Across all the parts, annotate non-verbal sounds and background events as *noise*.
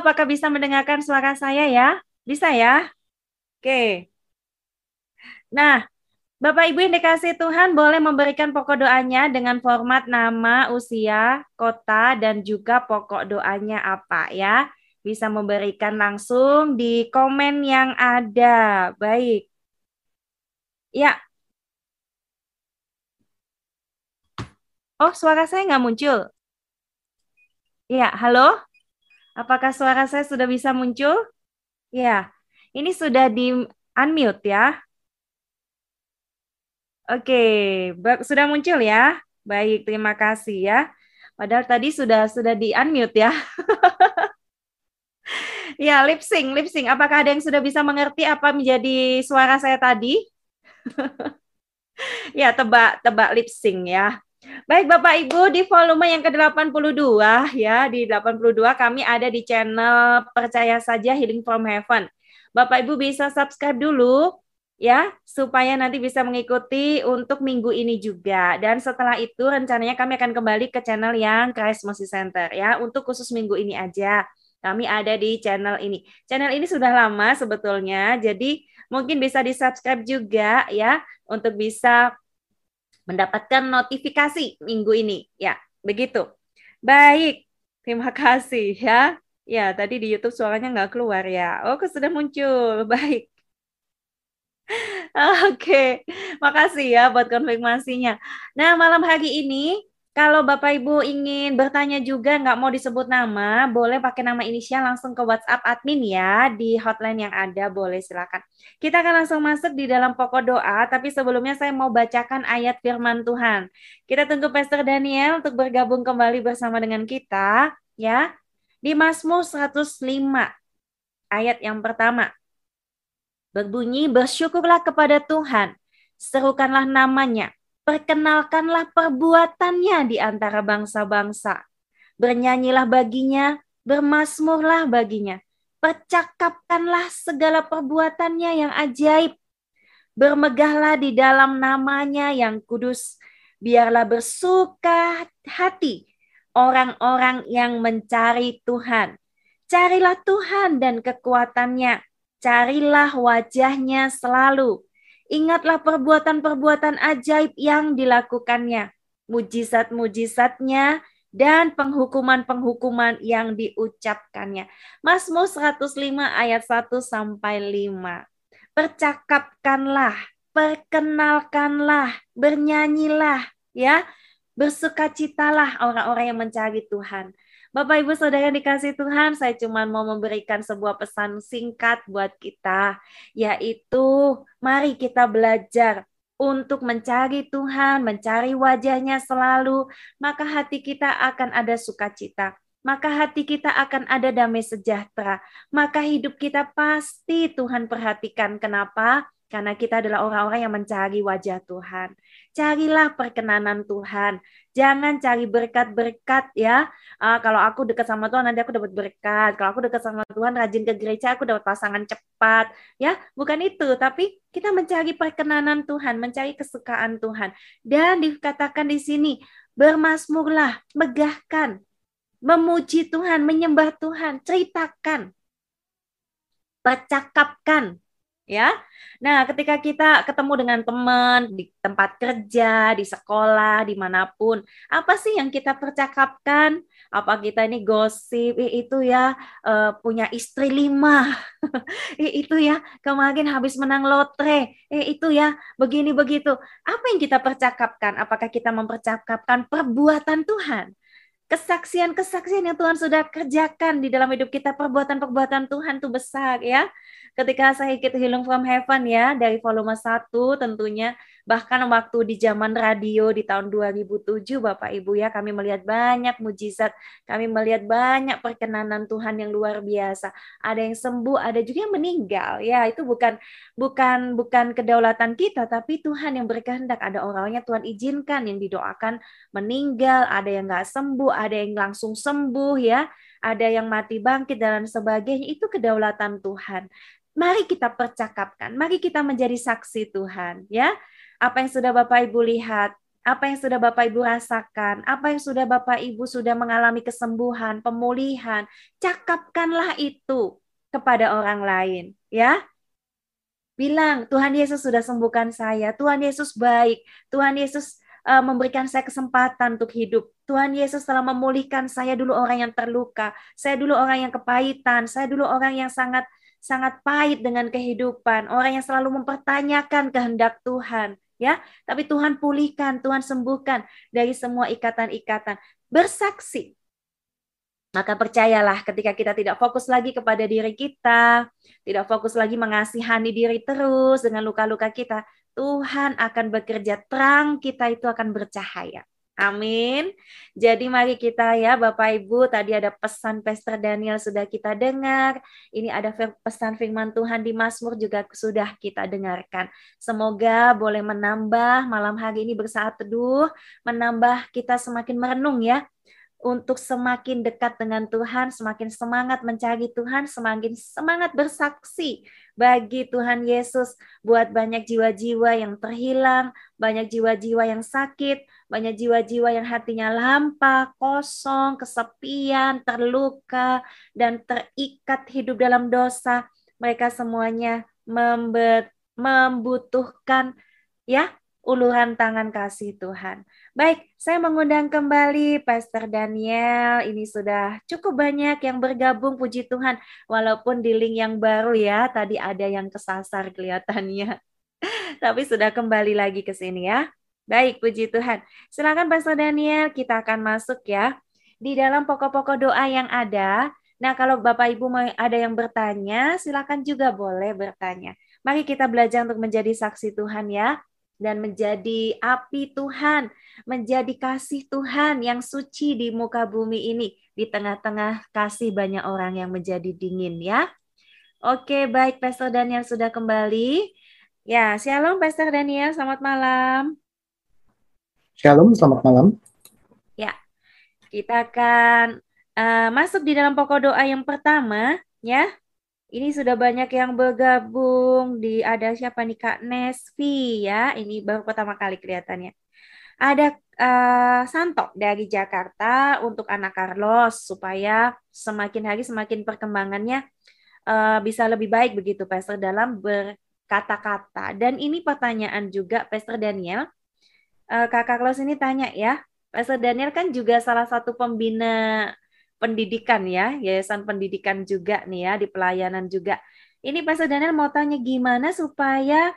apakah bisa mendengarkan suara saya ya? Bisa ya? Oke. Nah, Bapak Ibu yang dikasih Tuhan boleh memberikan pokok doanya dengan format nama, usia, kota, dan juga pokok doanya apa ya. Bisa memberikan langsung di komen yang ada. Baik. Ya. Oh, suara saya nggak muncul. Ya, halo? Apakah suara saya sudah bisa muncul? Ya, ini sudah di unmute ya. Oke, sudah muncul ya. Baik, terima kasih ya. Padahal tadi sudah sudah di unmute ya. *laughs* ya, lip sync, lip sync. Apakah ada yang sudah bisa mengerti apa menjadi suara saya tadi? *laughs* ya, tebak tebak lip sync ya. Baik Bapak Ibu di volume yang ke-82 ya, di 82 kami ada di channel Percaya Saja Healing from Heaven. Bapak Ibu bisa subscribe dulu ya supaya nanti bisa mengikuti untuk minggu ini juga. Dan setelah itu rencananya kami akan kembali ke channel yang Christ Mercy Center ya untuk khusus minggu ini aja. Kami ada di channel ini. Channel ini sudah lama sebetulnya, jadi mungkin bisa di-subscribe juga ya untuk bisa mendapatkan notifikasi minggu ini. Ya, begitu. Baik, terima kasih ya. Ya, tadi di YouTube suaranya nggak keluar ya. Oh, sudah muncul. *laughs* Baik. Oke, makasih ya buat konfirmasinya. Nah, malam hari ini kalau Bapak Ibu ingin bertanya juga nggak mau disebut nama, boleh pakai nama inisial langsung ke WhatsApp admin ya di hotline yang ada, boleh silakan. Kita akan langsung masuk di dalam pokok doa, tapi sebelumnya saya mau bacakan ayat firman Tuhan. Kita tunggu Pastor Daniel untuk bergabung kembali bersama dengan kita ya. Di Mazmur 105 ayat yang pertama. Berbunyi, bersyukurlah kepada Tuhan, serukanlah namanya, perkenalkanlah perbuatannya di antara bangsa-bangsa. Bernyanyilah baginya, bermasmurlah baginya. Percakapkanlah segala perbuatannya yang ajaib. Bermegahlah di dalam namanya yang kudus. Biarlah bersuka hati orang-orang yang mencari Tuhan. Carilah Tuhan dan kekuatannya. Carilah wajahnya selalu Ingatlah perbuatan-perbuatan ajaib yang dilakukannya, mujizat-mujizatnya, dan penghukuman-penghukuman yang diucapkannya. Mazmur 105 ayat 1 sampai 5. Percakapkanlah, perkenalkanlah, bernyanyilah, ya. Bersukacitalah orang-orang yang mencari Tuhan. Bapak Ibu Saudara dikasih Tuhan, saya cuma mau memberikan sebuah pesan singkat buat kita, yaitu mari kita belajar untuk mencari Tuhan, mencari wajahnya selalu, maka hati kita akan ada sukacita. Maka hati kita akan ada damai sejahtera. Maka hidup kita pasti Tuhan perhatikan. Kenapa? Karena kita adalah orang-orang yang mencari wajah Tuhan. Carilah perkenanan Tuhan. Jangan cari berkat-berkat ya. Uh, kalau aku dekat sama Tuhan nanti aku dapat berkat. Kalau aku dekat sama Tuhan rajin ke gereja aku dapat pasangan cepat. Ya, bukan itu, tapi kita mencari perkenanan Tuhan, mencari kesukaan Tuhan. Dan dikatakan di sini, bermasmurlah, megahkan, memuji Tuhan, menyembah Tuhan, ceritakan, percakapkan ya. Nah, ketika kita ketemu dengan teman di tempat kerja, di sekolah, di mana pun, apa sih yang kita percakapkan? Apa kita ini gosip? Eh, itu ya uh, punya istri lima, *laughs* eh, itu ya kemarin habis menang lotre, eh itu ya begini begitu. Apa yang kita percakapkan? Apakah kita mempercakapkan perbuatan Tuhan? Kesaksian-kesaksian yang Tuhan sudah kerjakan di dalam hidup kita, perbuatan-perbuatan Tuhan itu besar ya. Ketika saya ikut Healing from Heaven ya dari volume 1 tentunya bahkan waktu di zaman radio di tahun 2007 Bapak Ibu ya kami melihat banyak mujizat, kami melihat banyak perkenanan Tuhan yang luar biasa. Ada yang sembuh, ada juga yang meninggal. Ya, itu bukan bukan bukan kedaulatan kita tapi Tuhan yang berkehendak. Ada orangnya Tuhan izinkan yang didoakan meninggal, ada yang nggak sembuh, ada yang langsung sembuh ya ada yang mati bangkit dan sebagainya itu kedaulatan Tuhan mari kita percakapkan, mari kita menjadi saksi Tuhan, ya. Apa yang sudah Bapak Ibu lihat, apa yang sudah Bapak Ibu rasakan, apa yang sudah Bapak Ibu sudah mengalami kesembuhan, pemulihan, cakapkanlah itu kepada orang lain, ya. Bilang, Tuhan Yesus sudah sembuhkan saya, Tuhan Yesus baik, Tuhan Yesus uh, memberikan saya kesempatan untuk hidup. Tuhan Yesus telah memulihkan saya dulu orang yang terluka, saya dulu orang yang kepahitan, saya dulu orang yang sangat sangat pahit dengan kehidupan, orang yang selalu mempertanyakan kehendak Tuhan, ya. Tapi Tuhan pulihkan, Tuhan sembuhkan dari semua ikatan-ikatan. Bersaksi maka percayalah ketika kita tidak fokus lagi kepada diri kita, tidak fokus lagi mengasihani diri terus dengan luka-luka kita, Tuhan akan bekerja terang kita itu akan bercahaya. Amin. Jadi mari kita ya Bapak Ibu, tadi ada pesan Pastor Daniel sudah kita dengar. Ini ada pesan firman Tuhan di Mazmur juga sudah kita dengarkan. Semoga boleh menambah malam hari ini bersaat teduh, menambah kita semakin merenung ya untuk semakin dekat dengan Tuhan, semakin semangat mencari Tuhan, semakin semangat bersaksi bagi Tuhan Yesus buat banyak jiwa-jiwa yang terhilang, banyak jiwa-jiwa yang sakit, banyak jiwa-jiwa yang hatinya lampa, kosong, kesepian, terluka, dan terikat hidup dalam dosa. Mereka semuanya membutuhkan ya uluran tangan kasih Tuhan. Baik, saya mengundang kembali Pastor Daniel. Ini sudah cukup banyak yang bergabung, puji Tuhan. Walaupun di link yang baru ya, tadi ada yang kesasar kelihatannya. *laughs* Tapi sudah kembali lagi ke sini ya. Baik, puji Tuhan. Silakan Pastor Daniel, kita akan masuk ya. Di dalam pokok-pokok doa yang ada, Nah, kalau Bapak Ibu ada yang bertanya, silakan juga boleh bertanya. Mari kita belajar untuk menjadi saksi Tuhan ya dan menjadi api Tuhan, menjadi kasih Tuhan yang suci di muka bumi ini, di tengah-tengah kasih banyak orang yang menjadi dingin ya. Oke, baik Pastor Daniel sudah kembali. Ya, Shalom Pastor Daniel, selamat malam. Shalom, selamat malam. Ya, kita akan uh, masuk di dalam pokok doa yang pertama ya. Ini sudah banyak yang bergabung di ada siapa nih Kak Nesvi ya. Ini baru pertama kali kelihatannya. Ada uh, Santo dari Jakarta untuk anak Carlos supaya semakin hari semakin perkembangannya uh, bisa lebih baik begitu Pastor dalam berkata-kata. Dan ini pertanyaan juga Pastor Daniel. Uh, Kak Carlos ini tanya ya, Pastor Daniel kan juga salah satu pembina pendidikan ya, yayasan pendidikan juga nih ya, di pelayanan juga. Ini Pastor Daniel mau tanya gimana supaya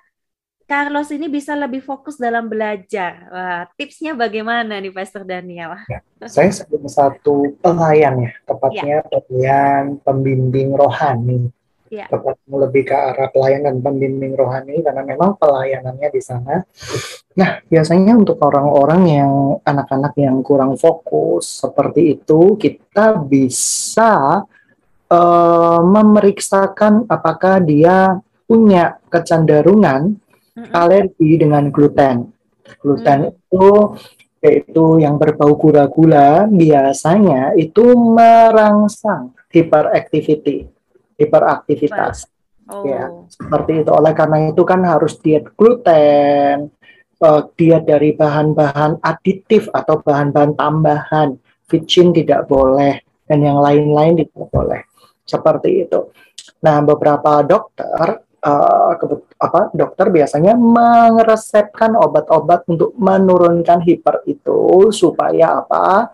Carlos ini bisa lebih fokus dalam belajar. Wah, tipsnya bagaimana nih Pastor Daniel? Ya, saya sebagai satu pelayan ya, tepatnya ya. pelayan pembimbing rohani ya. tepatnya lebih ke arah pelayanan pembimbing rohani karena memang pelayanannya di sana. Nah, biasanya untuk orang-orang yang anak-anak yang kurang fokus seperti itu, kita bisa uh, memeriksakan apakah dia punya kecenderungan alergi dengan gluten. Gluten itu yaitu yang berbau gula-gula biasanya itu merangsang hyperactivity hiperaktivitas. Oh. Ya, seperti itu. Oleh karena itu kan harus diet gluten, uh, diet dari bahan-bahan aditif atau bahan-bahan tambahan. Vicin tidak boleh dan yang lain-lain tidak boleh. Seperti itu. Nah, beberapa dokter uh, apa dokter biasanya meresepkan obat-obat untuk menurunkan hiper itu supaya apa?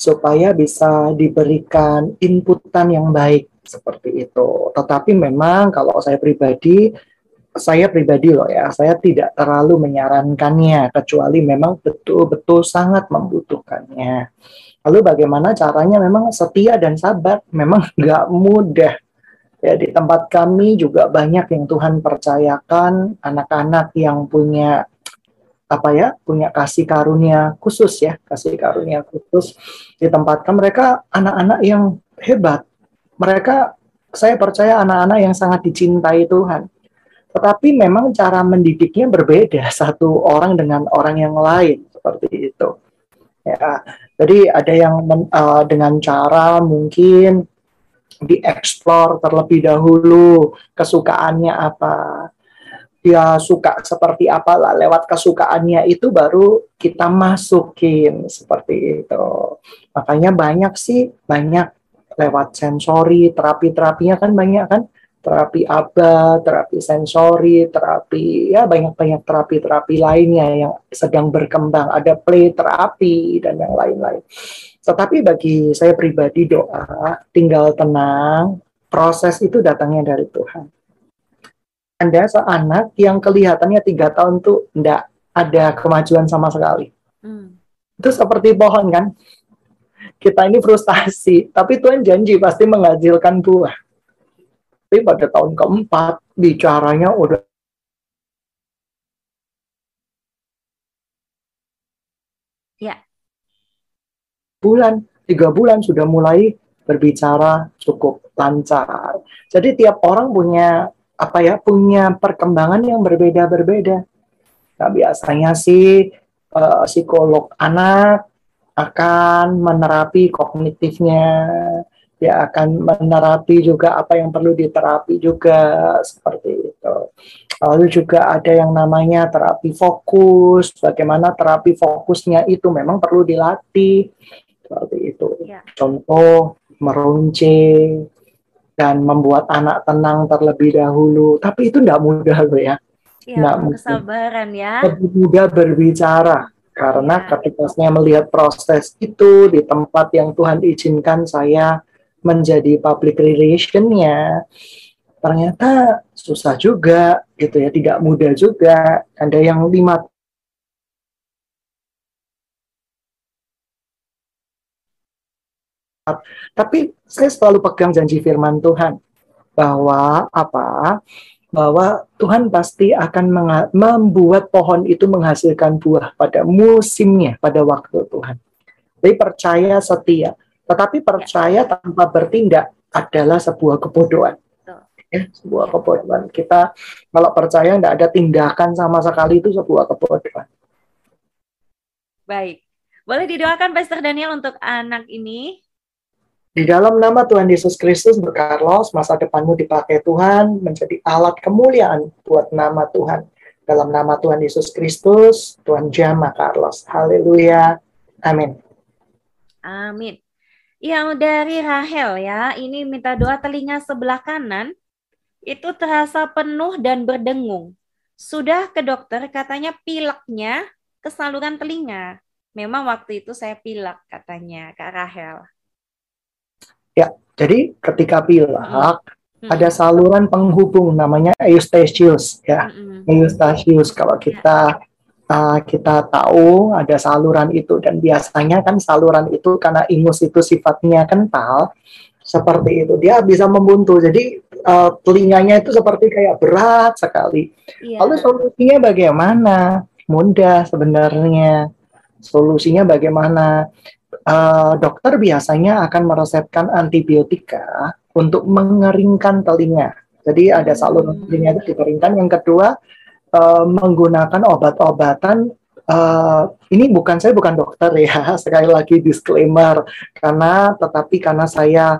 Supaya bisa diberikan inputan yang baik seperti itu. Tetapi memang kalau saya pribadi, saya pribadi loh ya, saya tidak terlalu menyarankannya kecuali memang betul-betul sangat membutuhkannya. Lalu bagaimana caranya? Memang setia dan sabar, memang *laughs* nggak mudah. Ya di tempat kami juga banyak yang Tuhan percayakan anak-anak yang punya apa ya punya kasih karunia khusus ya kasih karunia khusus ditempatkan mereka anak-anak yang hebat mereka saya percaya anak-anak yang sangat dicintai Tuhan. Tetapi memang cara mendidiknya berbeda *laughs* satu orang dengan orang yang lain seperti itu. Ya, jadi ada yang men, uh, dengan cara mungkin dieksplor terlebih dahulu kesukaannya apa. dia suka seperti apa lah lewat kesukaannya itu baru kita masukin seperti itu makanya banyak sih banyak lewat sensori terapi-terapinya kan banyak kan terapi ABA, terapi sensori, terapi ya banyak-banyak terapi-terapi lainnya yang sedang berkembang, ada play terapi dan yang lain-lain. Tetapi bagi saya pribadi doa, tinggal tenang, proses itu datangnya dari Tuhan. Anda seanak yang kelihatannya tiga tahun tuh enggak ada kemajuan sama sekali. Hmm. Itu seperti pohon kan? Kita ini frustasi, tapi Tuhan janji pasti menghasilkan buah. Tapi pada tahun keempat, bicaranya udah Ya. Bulan, tiga bulan sudah mulai berbicara cukup lancar. Jadi tiap orang punya apa ya punya perkembangan yang berbeda-berbeda. Nah, biasanya sih uh, psikolog anak akan menerapi kognitifnya, dia akan menerapi juga apa yang perlu diterapi juga seperti itu. Lalu juga ada yang namanya terapi fokus, bagaimana terapi fokusnya itu memang perlu dilatih seperti itu. Ya. Contoh meruncing, dan membuat anak tenang terlebih dahulu. Tapi itu tidak mudah loh ya. Iya, kesabaran ya. Lebih mudah berbicara karena ya. ketika saya melihat proses itu di tempat yang Tuhan izinkan saya menjadi public relationnya, ternyata susah juga gitu ya, tidak mudah juga. Ada yang lima Tapi saya selalu pegang janji firman Tuhan bahwa apa? Bahwa Tuhan pasti akan membuat pohon itu menghasilkan buah pada musimnya, pada waktu Tuhan. Jadi percaya setia, tetapi percaya tanpa bertindak adalah sebuah kebodohan. Ya, sebuah kebodohan. Kita kalau percaya tidak ada tindakan sama sekali itu sebuah kebodohan. Baik. Boleh didoakan Pastor Daniel untuk anak ini? Di dalam nama Tuhan Yesus Kristus, Carlos, masa depanmu dipakai Tuhan menjadi alat kemuliaan buat nama Tuhan. Dalam nama Tuhan Yesus Kristus, Tuhan jama Carlos. Haleluya. Amin. Amin. Yang dari Rahel ya, ini minta doa telinga sebelah kanan itu terasa penuh dan berdengung. Sudah ke dokter katanya pileknya ke saluran telinga. Memang waktu itu saya pilek katanya Kak Rahel. Ya, jadi ketika pilek hmm. ada saluran penghubung namanya eustachius ya. Hmm. Eustachius kalau kita uh, kita tahu ada saluran itu dan biasanya kan saluran itu karena ingus itu sifatnya kental seperti itu dia bisa membuntu jadi uh, telinganya itu seperti kayak berat sekali yeah. lalu solusinya bagaimana mudah sebenarnya solusinya bagaimana uh, dokter biasanya akan meresepkan antibiotika untuk mengeringkan telinga. Jadi ada saluran hmm. telinga itu dikeringkan. Yang kedua uh, menggunakan obat-obatan. Uh, ini bukan saya bukan dokter ya. *laughs* Sekali lagi disclaimer karena tetapi karena saya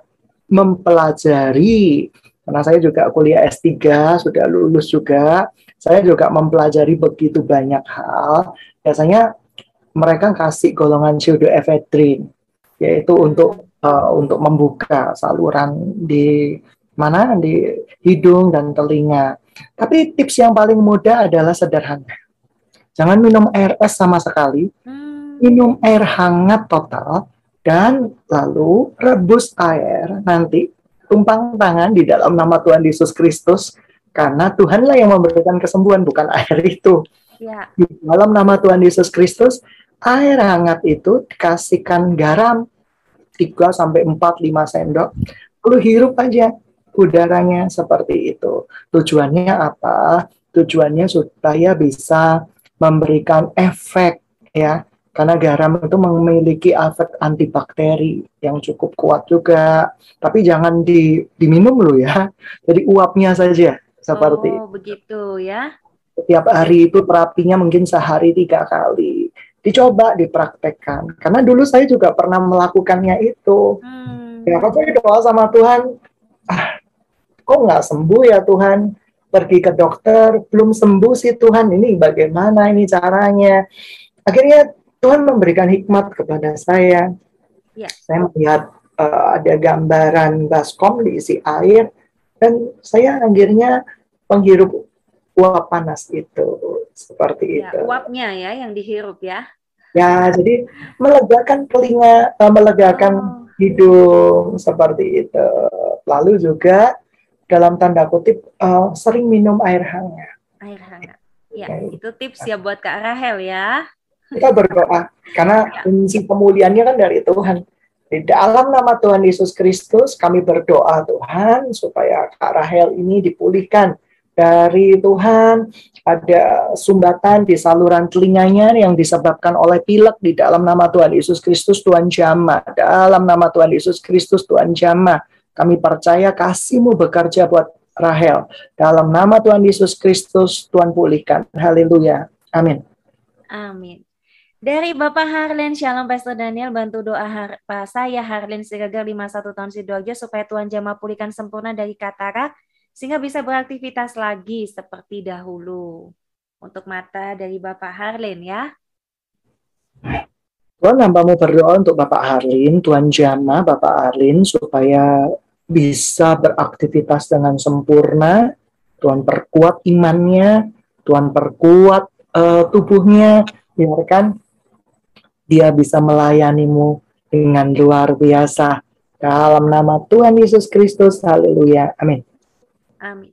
mempelajari karena saya juga kuliah S3 sudah lulus juga. Saya juga mempelajari begitu banyak hal. Biasanya mereka kasih golongan pseudoephedrine yaitu untuk uh, untuk membuka saluran di mana di hidung dan telinga. Tapi tips yang paling mudah adalah sederhana. Jangan minum air es sama sekali. Hmm. Minum air hangat total dan lalu rebus air nanti tumpang tangan di dalam nama Tuhan Yesus Kristus karena Tuhanlah yang memberikan kesembuhan bukan air itu. Ya. Di dalam nama Tuhan Yesus Kristus air hangat itu dikasihkan garam 3 sampai 4 5 sendok. Lalu hirup aja udaranya seperti itu. Tujuannya apa? Tujuannya supaya bisa memberikan efek ya. Karena garam itu memiliki efek antibakteri yang cukup kuat juga. Tapi jangan di, diminum loh ya. Jadi uapnya saja seperti Oh, begitu ya. Setiap hari itu terapinya mungkin sehari tiga kali dicoba dipraktekkan karena dulu saya juga pernah melakukannya itu hmm. ya saya doa sama Tuhan ah kok nggak sembuh ya Tuhan pergi ke dokter, belum sembuh sih Tuhan, ini bagaimana ini caranya? Akhirnya Tuhan memberikan hikmat kepada saya. Ya. Saya melihat uh, ada gambaran baskom diisi air, dan saya akhirnya menghirup uap panas itu, seperti ya, itu. Uapnya ya yang dihirup ya. Ya, jadi melegakan telinga, uh, melegakan oh. hidung, seperti itu. Lalu juga dalam tanda kutip uh, sering minum air hangat. Air hangat. Ya, okay. itu tips ya buat Kak Rahel ya. Kita berdoa karena ya. kunci pemulihannya kan dari Tuhan. Di dalam nama Tuhan Yesus Kristus kami berdoa Tuhan supaya Kak Rahel ini dipulihkan dari Tuhan ada sumbatan di saluran telinganya yang disebabkan oleh pilek di dalam nama Tuhan Yesus Kristus Tuhan jama dalam nama Tuhan Yesus Kristus Tuhan jama kami percaya kasihmu bekerja buat Rahel. Dalam nama Tuhan Yesus Kristus, Tuhan pulihkan. Haleluya. Amin. Amin. Dari Bapak Harlen, Shalom Pastor Daniel, bantu doa har Pak saya Harlen Siregar 51 tahun Sidoarjo supaya Tuhan jamah pulihkan sempurna dari katarak sehingga bisa beraktivitas lagi seperti dahulu. Untuk mata dari Bapak Harlen ya. Tuhan hambamu berdoa untuk Bapak Harlin, Tuhan jamah Bapak Harlin supaya bisa beraktivitas dengan sempurna, Tuhan perkuat imannya, Tuhan perkuat uh, tubuhnya, biarkan dia bisa melayanimu dengan luar biasa. Dalam nama Tuhan Yesus Kristus, haleluya. Amin. Amin.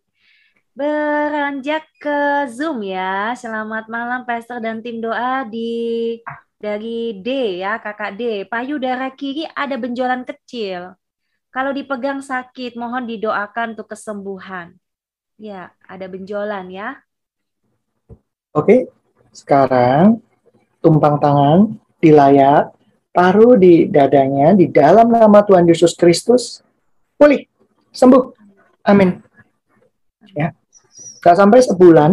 Beranjak ke Zoom ya. Selamat malam Pastor dan tim doa di dari D ya, Kakak D. Payudara kiri ada benjolan kecil. Kalau dipegang sakit, mohon didoakan untuk kesembuhan. Ya, ada benjolan ya. Oke, sekarang tumpang tangan di layar, taruh di dadanya di dalam nama Tuhan Yesus Kristus, pulih, sembuh. Amin. Ya. Gak sampai sebulan,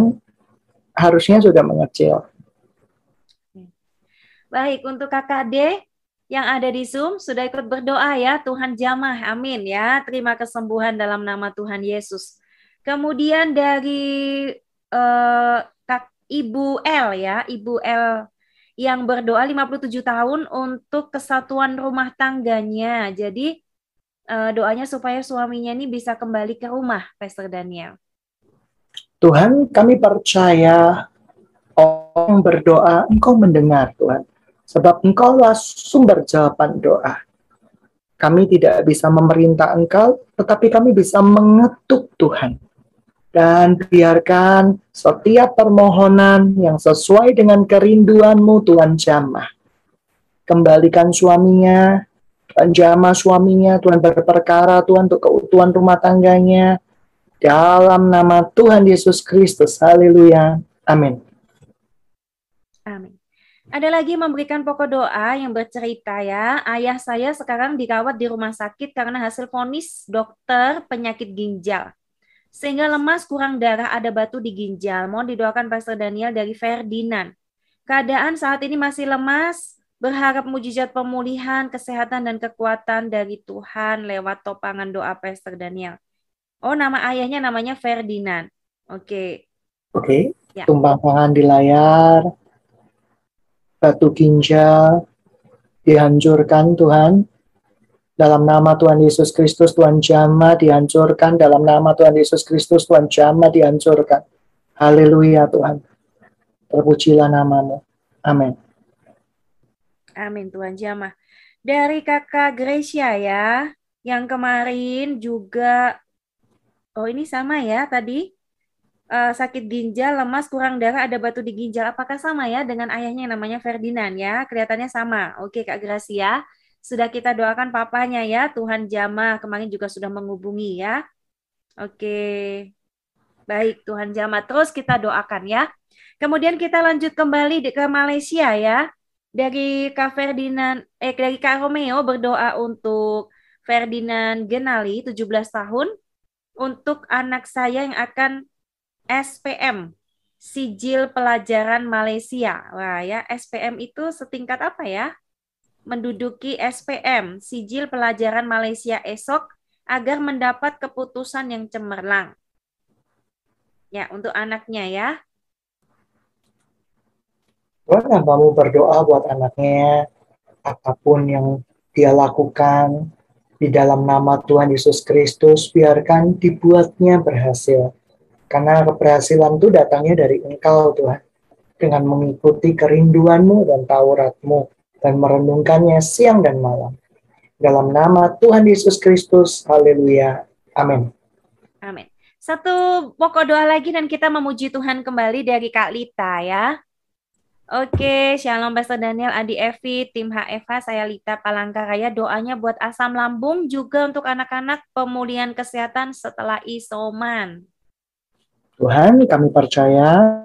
harusnya sudah mengecil. Baik, untuk kakak D, yang ada di Zoom sudah ikut berdoa ya. Tuhan jamah, amin ya. Terima kesembuhan dalam nama Tuhan Yesus. Kemudian dari uh, Kak Ibu L ya, Ibu L yang berdoa 57 tahun untuk kesatuan rumah tangganya. Jadi uh, doanya supaya suaminya ini bisa kembali ke rumah, Pastor Daniel. Tuhan, kami percaya orang berdoa, Engkau mendengar Tuhan sebab engkaulah sumber jawaban doa. Kami tidak bisa memerintah engkau, tetapi kami bisa mengetuk Tuhan. Dan biarkan setiap permohonan yang sesuai dengan kerinduanmu Tuhan jamah. Kembalikan suaminya, Tuhan jamah suaminya, Tuhan berperkara, Tuhan untuk keutuhan rumah tangganya. Dalam nama Tuhan Yesus Kristus, haleluya. Amin. Amin. Ada lagi memberikan pokok doa yang bercerita ya, ayah saya sekarang dirawat di rumah sakit karena hasil vonis dokter penyakit ginjal. Sehingga lemas, kurang darah, ada batu di ginjal. Mohon didoakan Pastor Daniel dari Ferdinand. Keadaan saat ini masih lemas, berharap mujizat pemulihan, kesehatan, dan kekuatan dari Tuhan lewat topangan doa Pastor Daniel. Oh, nama ayahnya namanya Ferdinand. Oke. Okay. Oke, okay. ya. tumpang tangan di layar batu ginjal dihancurkan Tuhan. Dalam nama Tuhan Yesus Kristus, Tuhan jama dihancurkan. Dalam nama Tuhan Yesus Kristus, Tuhan jama dihancurkan. Haleluya Tuhan. Terpujilah namamu. Amin. Amin Tuhan jama. Dari kakak Gracia ya, yang kemarin juga, oh ini sama ya tadi, uh, sakit ginjal, lemas, kurang darah, ada batu di ginjal. Apakah sama ya dengan ayahnya yang namanya Ferdinand ya? Kelihatannya sama. Oke Kak Gracia, sudah kita doakan papanya ya. Tuhan Jama kemarin juga sudah menghubungi ya. Oke. Baik, Tuhan Jama. Terus kita doakan ya. Kemudian kita lanjut kembali ke Malaysia ya. Dari Kak Ferdinand, eh dari Kak Romeo berdoa untuk Ferdinand Genali, 17 tahun, untuk anak saya yang akan SPM, Sijil Pelajaran Malaysia. Wah ya, SPM itu setingkat apa ya? Menduduki SPM, Sijil Pelajaran Malaysia esok agar mendapat keputusan yang cemerlang. Ya, untuk anaknya ya. Boleh kamu berdoa buat anaknya, apa pun yang dia lakukan di dalam nama Tuhan Yesus Kristus, biarkan dibuatnya berhasil. Karena keberhasilan itu datangnya dari Engkau Tuhan. Dengan mengikuti kerinduanmu dan tauratmu dan merenungkannya siang dan malam. Dalam nama Tuhan Yesus Kristus, haleluya. Amin. Amin. Satu pokok doa lagi dan kita memuji Tuhan kembali dari Kak Lita ya. Oke, Shalom Pastor Daniel, Adi Evi, tim HFH, saya Lita Palangkaraya. Doanya buat asam lambung juga untuk anak-anak pemulihan kesehatan setelah isoman. Tuhan, kami percaya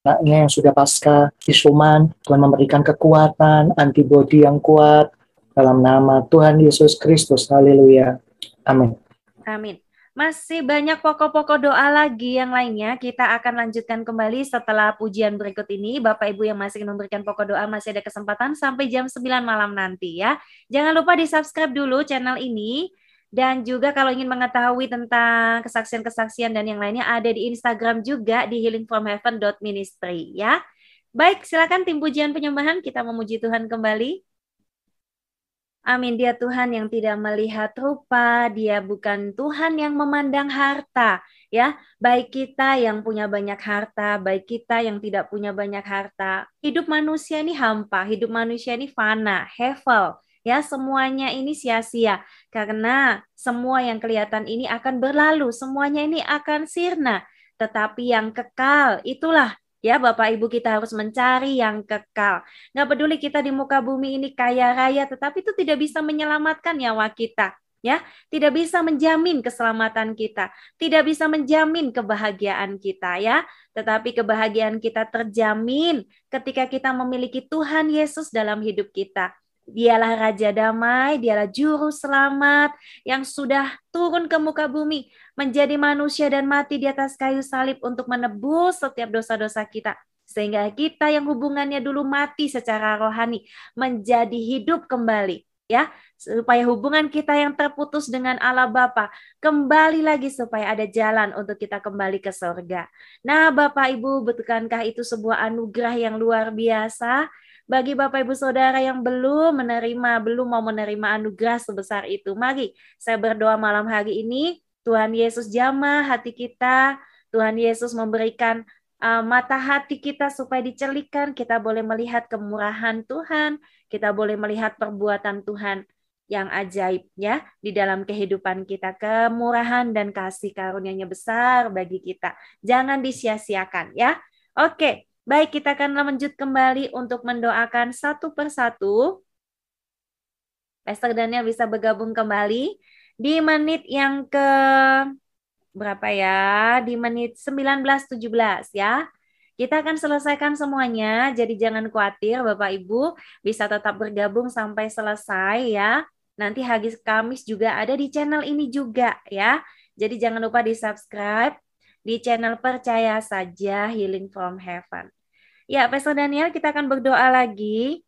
anaknya yang sudah pasca isoman, Tuhan memberikan kekuatan, antibodi yang kuat, dalam nama Tuhan Yesus Kristus. Haleluya. Amin. Amin. Masih banyak pokok-pokok doa lagi yang lainnya. Kita akan lanjutkan kembali setelah pujian berikut ini. Bapak Ibu yang masih memberikan pokok doa masih ada kesempatan sampai jam 9 malam nanti ya. Jangan lupa di subscribe dulu channel ini. Dan juga kalau ingin mengetahui tentang kesaksian-kesaksian dan yang lainnya ada di Instagram juga di healingfromheaven.ministry ya. Baik, silakan tim pujian penyembahan kita memuji Tuhan kembali. Amin. Dia Tuhan yang tidak melihat rupa, Dia bukan Tuhan yang memandang harta, ya. Baik kita yang punya banyak harta, baik kita yang tidak punya banyak harta. Hidup manusia ini hampa, hidup manusia ini fana, hevel, ya. Semuanya ini sia-sia karena semua yang kelihatan ini akan berlalu, semuanya ini akan sirna. Tetapi yang kekal itulah Ya, Bapak Ibu kita harus mencari yang kekal. Nggak peduli kita di muka bumi ini kaya raya, tetapi itu tidak bisa menyelamatkan nyawa kita. Ya, tidak bisa menjamin keselamatan kita, tidak bisa menjamin kebahagiaan kita ya, tetapi kebahagiaan kita terjamin ketika kita memiliki Tuhan Yesus dalam hidup kita. Dialah Raja Damai, dialah Juru Selamat yang sudah turun ke muka bumi, menjadi manusia dan mati di atas kayu salib untuk menebus setiap dosa-dosa kita. Sehingga kita yang hubungannya dulu mati secara rohani menjadi hidup kembali. Ya, supaya hubungan kita yang terputus dengan Allah Bapa kembali lagi supaya ada jalan untuk kita kembali ke surga. Nah, Bapak Ibu, betulkankah itu sebuah anugerah yang luar biasa? Bagi Bapak Ibu Saudara yang belum menerima, belum mau menerima anugerah sebesar itu, mari saya berdoa malam hari ini, Tuhan Yesus jamah hati kita, Tuhan Yesus memberikan uh, mata hati kita supaya dicelikan, kita boleh melihat kemurahan Tuhan, kita boleh melihat perbuatan Tuhan yang ajaib ya di dalam kehidupan kita. Kemurahan dan kasih karunia-Nya besar bagi kita. Jangan disia-siakan ya. Oke Baik, kita akan lanjut kembali untuk mendoakan satu persatu. Pastor Daniel bisa bergabung kembali di menit yang ke berapa ya? Di menit 19-17 ya. Kita akan selesaikan semuanya, jadi jangan khawatir Bapak Ibu bisa tetap bergabung sampai selesai ya. Nanti hari Kamis juga ada di channel ini juga ya. Jadi jangan lupa di subscribe di channel Percaya Saja Healing from Heaven. Ya, Pastor Daniel, kita akan berdoa lagi.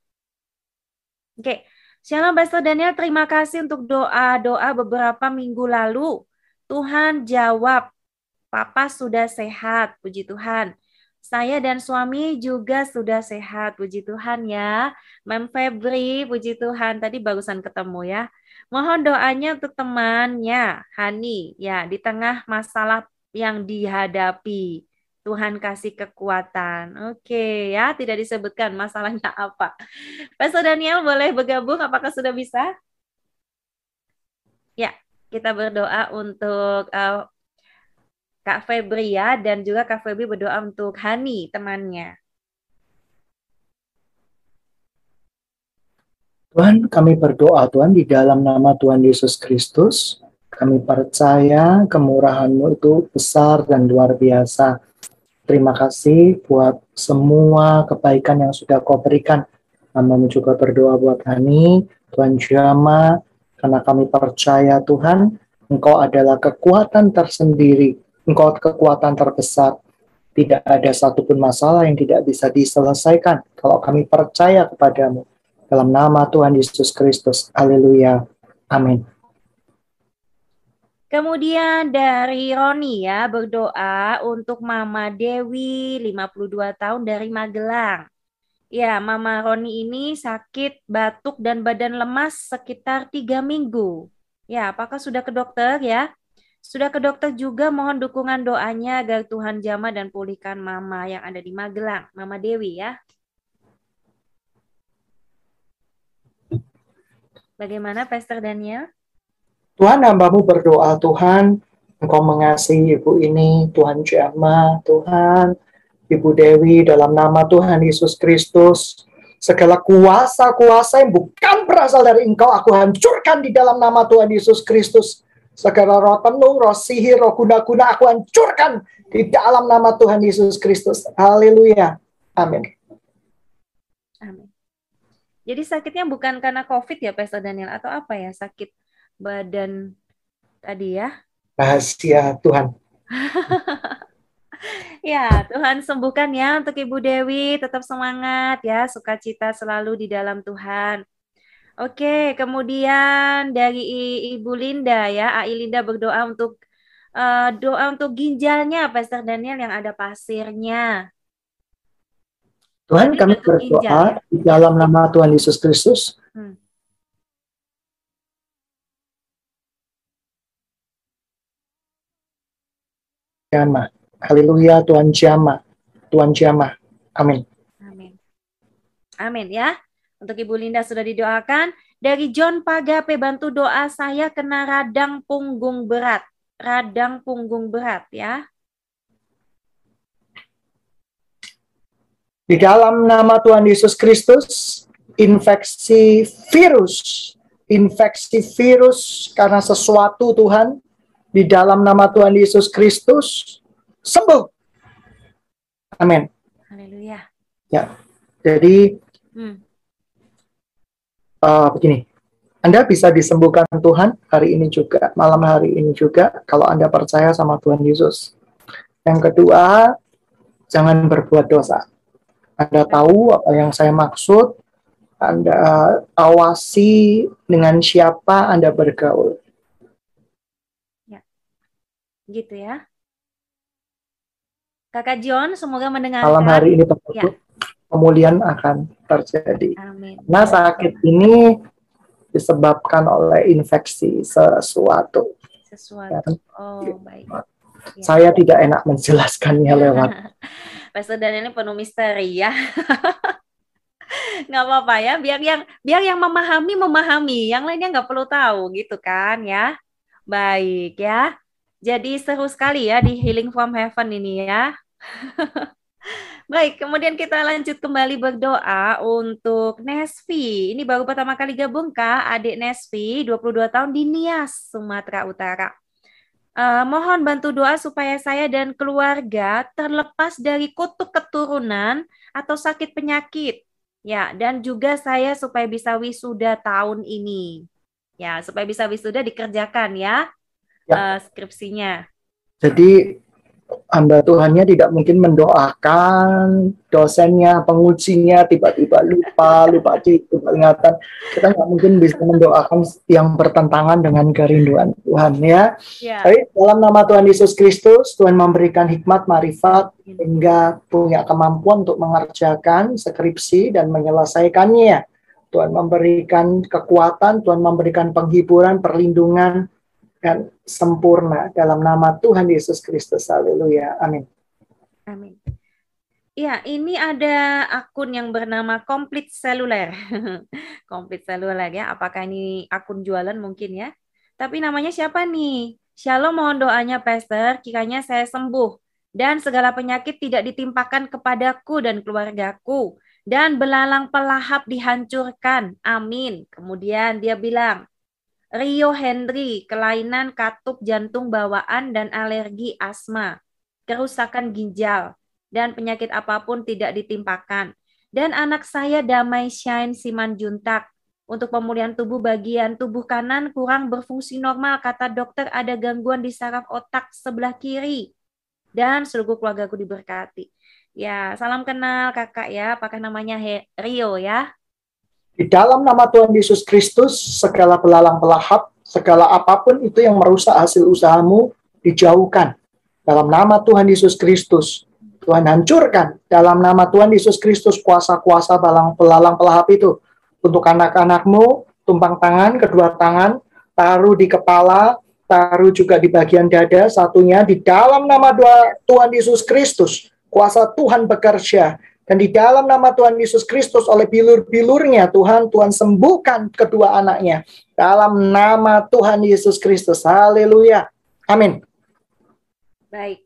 Oke, Shalom Pastor Daniel, terima kasih untuk doa-doa beberapa minggu lalu. Tuhan jawab, Papa sudah sehat, puji Tuhan. Saya dan suami juga sudah sehat, puji Tuhan ya. Mem Febri, puji Tuhan. Tadi barusan ketemu ya. Mohon doanya untuk temannya, Hani, ya, di tengah masalah yang dihadapi. Tuhan kasih kekuatan. Oke ya, tidak disebutkan masalahnya apa. Pastor Daniel boleh bergabung, apakah sudah bisa? Ya, kita berdoa untuk uh, Kak Febri ya, dan juga Kak Febri berdoa untuk Hani, temannya. Tuhan, kami berdoa Tuhan di dalam nama Tuhan Yesus Kristus. Kami percaya kemurahan-Mu itu besar dan luar biasa Terima kasih buat semua kebaikan yang sudah kau berikan. Kami juga berdoa buat Hani, Tuhan Jama, karena kami percaya Tuhan, Engkau adalah kekuatan tersendiri, Engkau kekuatan terbesar. Tidak ada satupun masalah yang tidak bisa diselesaikan kalau kami percaya kepadamu. Dalam nama Tuhan Yesus Kristus. Haleluya. Amin. Kemudian dari Roni ya berdoa untuk Mama Dewi 52 tahun dari Magelang. Ya, Mama Roni ini sakit batuk dan badan lemas sekitar tiga minggu. Ya, apakah sudah ke dokter ya? Sudah ke dokter juga mohon dukungan doanya agar Tuhan jama dan pulihkan Mama yang ada di Magelang, Mama Dewi ya. Bagaimana Pastor Daniel? Tuhan hambamu berdoa, Tuhan, Engkau mengasihi ibu ini, Tuhan Jama, Tuhan, Ibu Dewi, dalam nama Tuhan Yesus Kristus, segala kuasa-kuasa yang bukan berasal dari Engkau, aku hancurkan di dalam nama Tuhan Yesus Kristus. Segala roh tenung, roh sihir, roh guna-guna, aku hancurkan di dalam nama Tuhan Yesus Kristus. Haleluya. Amin. Amin. Jadi sakitnya bukan karena COVID ya, Pastor Daniel, atau apa ya? Sakit badan tadi ya. Rahasia Tuhan. *laughs* ya, Tuhan sembuhkan ya untuk Ibu Dewi, tetap semangat ya, sukacita selalu di dalam Tuhan. Oke, kemudian dari Ibu Linda ya, Ai Linda berdoa untuk uh, doa untuk ginjalnya Pastor Daniel yang ada pasirnya. Tuhan kami berdoa ya? di dalam nama Tuhan Yesus Kristus. Hmm. Jama. Haleluya Tuhan Jama. Tuhan Jama. Amin. Amin. Amin ya. Untuk Ibu Linda sudah didoakan. Dari John Pagape bantu doa saya kena radang punggung berat. Radang punggung berat ya. Di dalam nama Tuhan Yesus Kristus, infeksi virus, infeksi virus karena sesuatu Tuhan di dalam nama Tuhan Yesus Kristus sembuh. Amin. Haleluya. Ya. Jadi hmm. uh, begini. Anda bisa disembuhkan Tuhan hari ini juga, malam hari ini juga, kalau Anda percaya sama Tuhan Yesus. Yang kedua, jangan berbuat dosa. Anda tahu apa yang saya maksud, Anda awasi dengan siapa Anda bergaul. Gitu ya. Kakak John, semoga mendengarkan. Malam hari ini ya. pemulihan akan terjadi. Amin. Nah, sakit ini disebabkan oleh infeksi sesuatu. Sesuatu. Ya. Oh, baik. Ya. Saya tidak enak menjelaskannya *laughs* lewat. Pastor dan ini penuh misteri ya. *laughs* nggak apa-apa ya, biar yang biar yang memahami memahami, yang lainnya nggak perlu tahu gitu kan ya. Baik ya. Jadi seru sekali ya di Healing from Heaven ini ya. *laughs* Baik, kemudian kita lanjut kembali berdoa untuk Nesvi. Ini baru pertama kali gabung Kak, adik Nesvi, 22 tahun di Nias, Sumatera Utara. Uh, mohon bantu doa supaya saya dan keluarga terlepas dari kutuk keturunan atau sakit penyakit. Ya, dan juga saya supaya bisa wisuda tahun ini. Ya, supaya bisa wisuda dikerjakan ya ya. uh, skripsinya. Jadi hamba Tuhannya tidak mungkin mendoakan dosennya, pengujinya tiba-tiba lupa, lupa lupa ingatan. Kita nggak mungkin bisa mendoakan yang bertentangan dengan kerinduan Tuhan ya. ya. Tapi dalam nama Tuhan Yesus Kristus, Tuhan memberikan hikmat, marifat, hingga punya kemampuan untuk mengerjakan skripsi dan menyelesaikannya. Tuhan memberikan kekuatan, Tuhan memberikan penghiburan, perlindungan, dan sempurna dalam nama Tuhan Yesus Kristus. Haleluya. Amin. Amin. Ya, ini ada akun yang bernama Komplit Seluler. Komplit *laughs* Seluler ya. Apakah ini akun jualan mungkin ya? Tapi namanya siapa nih? Shalom mohon doanya Pastor, kiranya saya sembuh dan segala penyakit tidak ditimpakan kepadaku dan keluargaku dan belalang pelahap dihancurkan. Amin. Kemudian dia bilang, Rio Henry, kelainan katup jantung bawaan dan alergi asma, kerusakan ginjal, dan penyakit apa pun tidak ditimpakan. Dan anak saya Damai Shine Siman Juntak, untuk pemulihan tubuh bagian tubuh kanan kurang berfungsi normal, kata dokter ada gangguan di saraf otak sebelah kiri. Dan seluruh keluargaku diberkati. Ya, salam kenal kakak ya, apakah namanya Rio ya? Di dalam nama Tuhan Yesus Kristus, segala belalang pelahap, segala apa pun itu yang merusak hasil usahamu dijauhkan dalam nama Tuhan Yesus Kristus. Tuhan hancurkan dalam nama Tuhan Yesus Kristus kuasa-kuasa balang pelalang pelahap itu untuk anak-anakmu tumpang tangan kedua tangan taruh di kepala taruh juga di bagian dada satunya di dalam nama Tuhan Yesus Kristus kuasa Tuhan bekerja dan di dalam nama Tuhan Yesus Kristus oleh bilur-bilurnya Tuhan, Tuhan sembuhkan kedua anaknya. Dalam nama Tuhan Yesus Kristus. Haleluya. Amin. Baik.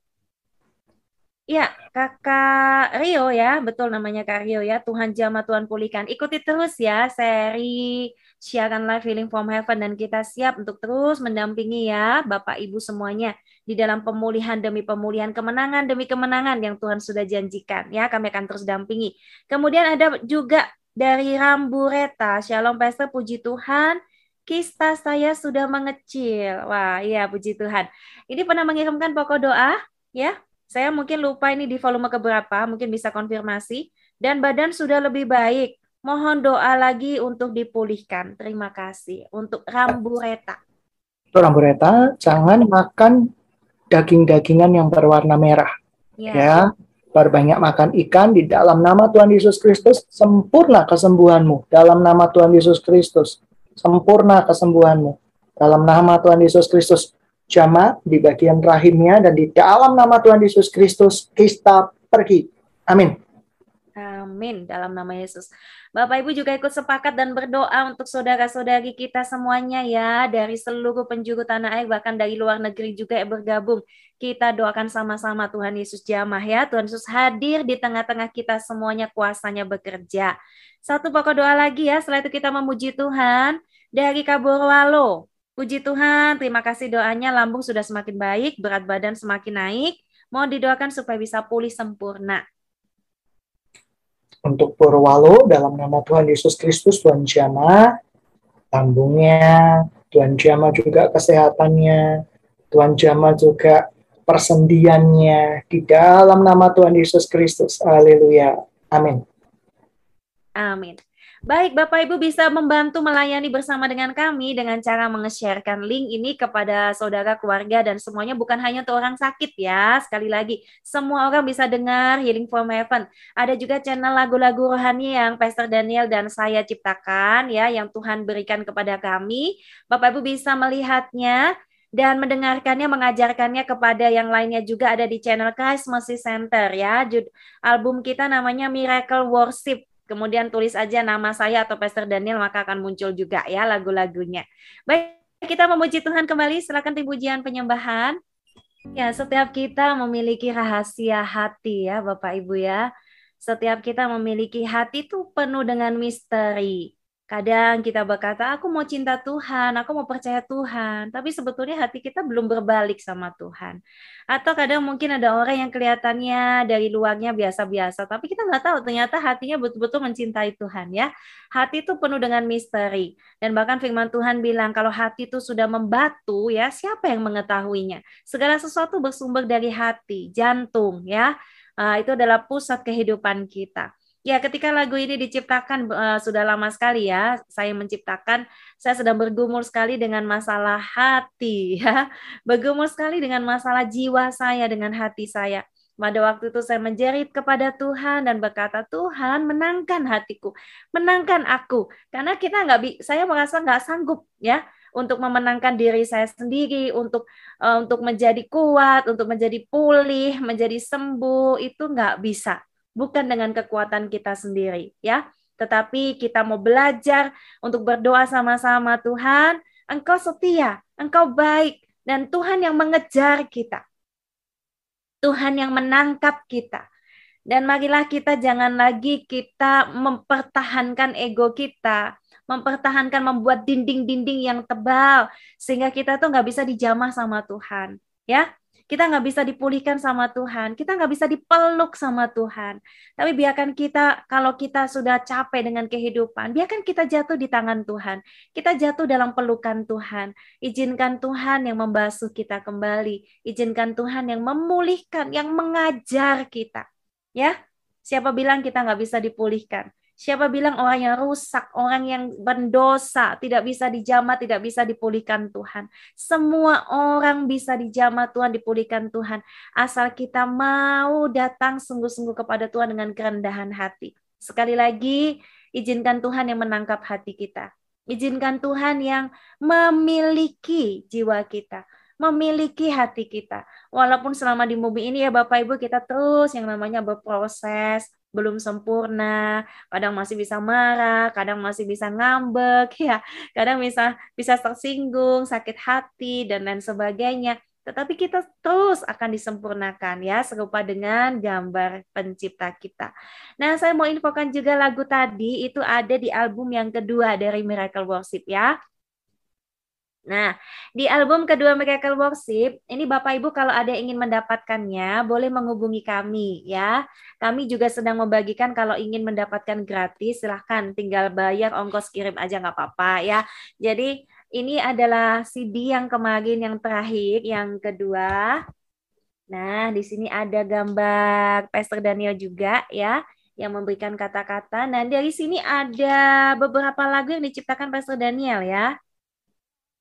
Ya, Kakak Rio ya, betul namanya Kak Rio ya. Tuhan jama Tuhan pulihkan. Ikuti terus ya seri siaran live Healing from Heaven dan kita siap untuk terus mendampingi ya Bapak Ibu semuanya di dalam pemulihan demi pemulihan, kemenangan demi kemenangan yang Tuhan sudah janjikan ya. Kami akan terus dampingi. Kemudian ada juga dari Rambureta. Shalom Pastor, puji Tuhan. Kista saya sudah mengecil. Wah, iya puji Tuhan. Ini pernah mengirimkan pokok doa ya saya mungkin lupa ini di volume keberapa, mungkin bisa konfirmasi. Dan badan sudah lebih baik. Mohon doa lagi untuk dipulihkan. Terima kasih. Untuk rambureta. Untuk rambureta, jangan makan daging-dagingan yang berwarna merah. Ya. ya. Perbanyak makan ikan di dalam nama Tuhan Yesus Kristus, sempurna kesembuhanmu. Dalam nama Tuhan Yesus Kristus, sempurna kesembuhanmu. Dalam nama Tuhan Yesus Kristus, jama di bagian rahimnya dan di dalam nama Tuhan Yesus Kristus kita pergi. Amin. Amin dalam nama Yesus. Bapak Ibu juga ikut sepakat dan berdoa untuk saudara-saudari kita semuanya ya dari seluruh penjuru tanah air bahkan dari luar negeri juga bergabung. Kita doakan sama-sama Tuhan Yesus jamah ya. Tuhan Yesus hadir di tengah-tengah kita semuanya kuasanya bekerja. Satu pokok doa lagi ya. Setelah itu kita memuji Tuhan dari Kaborwalo. Puji Tuhan, terima kasih doanya lambung sudah semakin baik, berat badan semakin naik. Mohon didoakan supaya bisa pulih sempurna. Untuk Purwalo, dalam nama Tuhan Yesus Kristus, Tuhan Jama, lambungnya, Tuhan Jama juga kesehatannya, Tuhan Jama juga persendiannya, di dalam nama Tuhan Yesus Kristus. Haleluya. Amin. Amin. Baik, Bapak Ibu bisa membantu melayani bersama dengan kami dengan cara menge-sharekan link ini kepada saudara, keluarga, dan semuanya bukan hanya untuk orang sakit ya. Sekali lagi, semua orang bisa dengar Healing from Heaven. Ada juga channel lagu-lagu rohani yang Pastor Daniel dan saya ciptakan ya, yang Tuhan berikan kepada kami. Bapak Ibu bisa melihatnya dan mendengarkannya, mengajarkannya kepada yang lainnya juga ada di channel Christ Mercy Center ya. Album kita namanya Miracle Worship kemudian tulis aja nama saya atau Pastor Daniel maka akan muncul juga ya lagu-lagunya. Baik, kita memuji Tuhan kembali. Silakan tim pujian penyembahan. Ya, setiap kita memiliki rahasia hati ya Bapak Ibu ya. Setiap kita memiliki hati itu penuh dengan misteri. Kadang kita berkata, aku mau cinta Tuhan, aku mau percaya Tuhan. Tapi sebetulnya hati kita belum berbalik sama Tuhan. Atau kadang mungkin ada orang yang kelihatannya dari luarnya biasa-biasa. Tapi kita nggak tahu ternyata hatinya betul-betul mencintai Tuhan ya. Hati itu penuh dengan misteri. Dan bahkan firman Tuhan bilang, kalau hati itu sudah membatu ya, siapa yang mengetahuinya? Segala sesuatu bersumber dari hati, jantung ya. Uh, itu adalah pusat kehidupan kita. Ya, ketika lagu ini diciptakan uh, sudah lama sekali ya, saya menciptakan, saya sedang bergumul sekali dengan masalah hati *laughs* ya. Bergumul sekali dengan masalah jiwa saya dengan hati saya. Pada waktu itu saya menjerit kepada Tuhan dan berkata, Tuhan menangkan hatiku, menangkan aku. Karena kita nggak, saya merasa nggak sanggup ya untuk memenangkan diri saya sendiri, untuk uh, untuk menjadi kuat, untuk menjadi pulih, menjadi sembuh itu nggak bisa bukan dengan kekuatan kita sendiri ya. Tetapi kita mau belajar untuk berdoa sama-sama Tuhan engkau setia engkau baik dan Tuhan yang mengejar kita. Tuhan yang menangkap kita. Dan marilah kita jangan lagi kita mempertahankan ego kita mempertahankan membuat dinding-dinding yang tebal sehingga kita tuh nggak bisa dijamah sama Tuhan ya kita nggak bisa dipulihkan sama Tuhan, kita nggak bisa dipeluk sama Tuhan. Tapi biarkan kita, kalau kita sudah capek dengan kehidupan, biarkan kita jatuh di tangan Tuhan. Kita jatuh dalam pelukan Tuhan. Izinkan Tuhan yang membasuh kita kembali. Izinkan Tuhan yang memulihkan, yang mengajar kita. Ya, siapa bilang kita nggak bisa dipulihkan? Siapa bilang orang yang rusak, orang yang berdosa, tidak bisa dijamah, tidak bisa dipulihkan Tuhan. Semua orang bisa dijamah Tuhan, dipulihkan Tuhan. Asal kita mau datang sungguh-sungguh kepada Tuhan dengan kerendahan hati. Sekali lagi, izinkan Tuhan yang menangkap hati kita. Izinkan Tuhan yang memiliki jiwa kita memiliki hati kita. Walaupun selama di bumi ini ya Bapak Ibu kita terus yang namanya berproses, belum sempurna, kadang masih bisa marah, kadang masih bisa ngambek *laughs* ya, kadang bisa bisa tersinggung, sakit hati dan lain sebagainya. Tetapi kita terus akan disempurnakan ya serupa dengan gambar pencipta kita. Nah, saya mau infokan juga lagu tadi itu ada di album yang kedua dari Miracle Worship ya. Nah, di album kedua Miracle Worship, ini Bapak Ibu kalau ada yang ingin mendapatkannya, boleh menghubungi kami ya. Kami juga sedang membagikan kalau ingin mendapatkan gratis, silahkan tinggal bayar ongkos kirim aja nggak apa-apa ya. Jadi ini adalah CD yang kemarin yang terakhir, yang kedua. Nah, di sini ada gambar Pastor Daniel juga ya yang memberikan kata-kata. Nah, dari sini ada beberapa lagu yang diciptakan Pastor Daniel ya.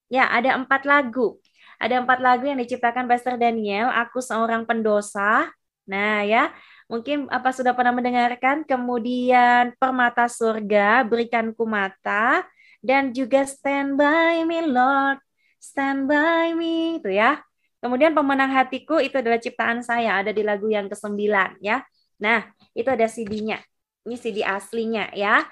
Ya, ada empat lagu. Ada empat lagu yang diciptakan Pastor Daniel, Aku Seorang Pendosa. Nah, ya, mungkin apa sudah pernah mendengarkan. Kemudian Permata Surga, Berikanku Mata. Dan juga Stand By Me, Lord. Stand By Me, itu ya. Kemudian Pemenang Hatiku itu adalah ciptaan saya, ada di lagu yang ke-9 ya. Nah, itu ada CD-nya. Ini CD aslinya ya.